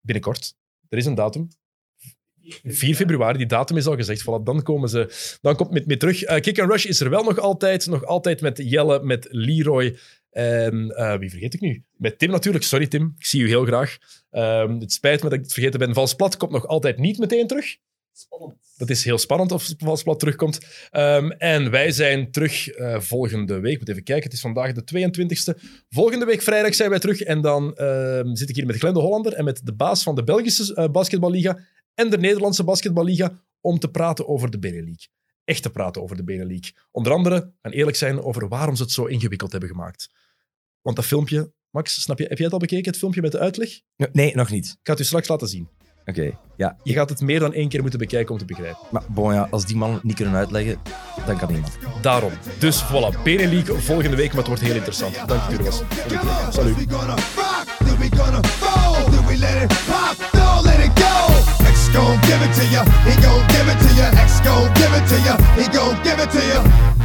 binnenkort. Er is een datum. 4 februari, die datum is al gezegd. Voilà, dan, komen ze, dan komt Mid-Mid terug. Eh, Kick and Rush is er wel nog altijd. Nog altijd met Jelle, met Leroy en eh, wie vergeet ik nu? Met Tim natuurlijk. Sorry Tim, ik zie u heel graag. Ehm, het spijt me dat ik het vergeten ben. Vals Plat komt nog altijd niet meteen terug. Dat is heel spannend of Vals Plat terugkomt. Ehm, en wij zijn terug eh, volgende week. Ik moet even kijken, het is vandaag de 22e. Volgende week vrijdag zijn wij terug. En dan ehm, zit ik hier met Glenn de Hollander en met de baas van de Belgische eh, basketballiga en de Nederlandse basketballiga om te praten over de Benelux. Echt te praten over de Benelux. Onder andere, en eerlijk zijn, over waarom ze het zo ingewikkeld hebben gemaakt. Want dat filmpje, Max, snap je, heb jij het al bekeken, het filmpje met de uitleg? Ik Nee, nog niet. ga het u straks laten zien. Oké, ja. Je gaat het meer dan één keer moeten bekijken om te begrijpen. Maar bon, ja, als die mannen het niet kunnen uitleggen, dan kan niemand. Daarom. Dus voilà, Benelux volgende week, maar het wordt heel interessant. Dank u, Kurwas. Salut. Gon' give it to he gon' give it to gon' give it to he gon' give it to.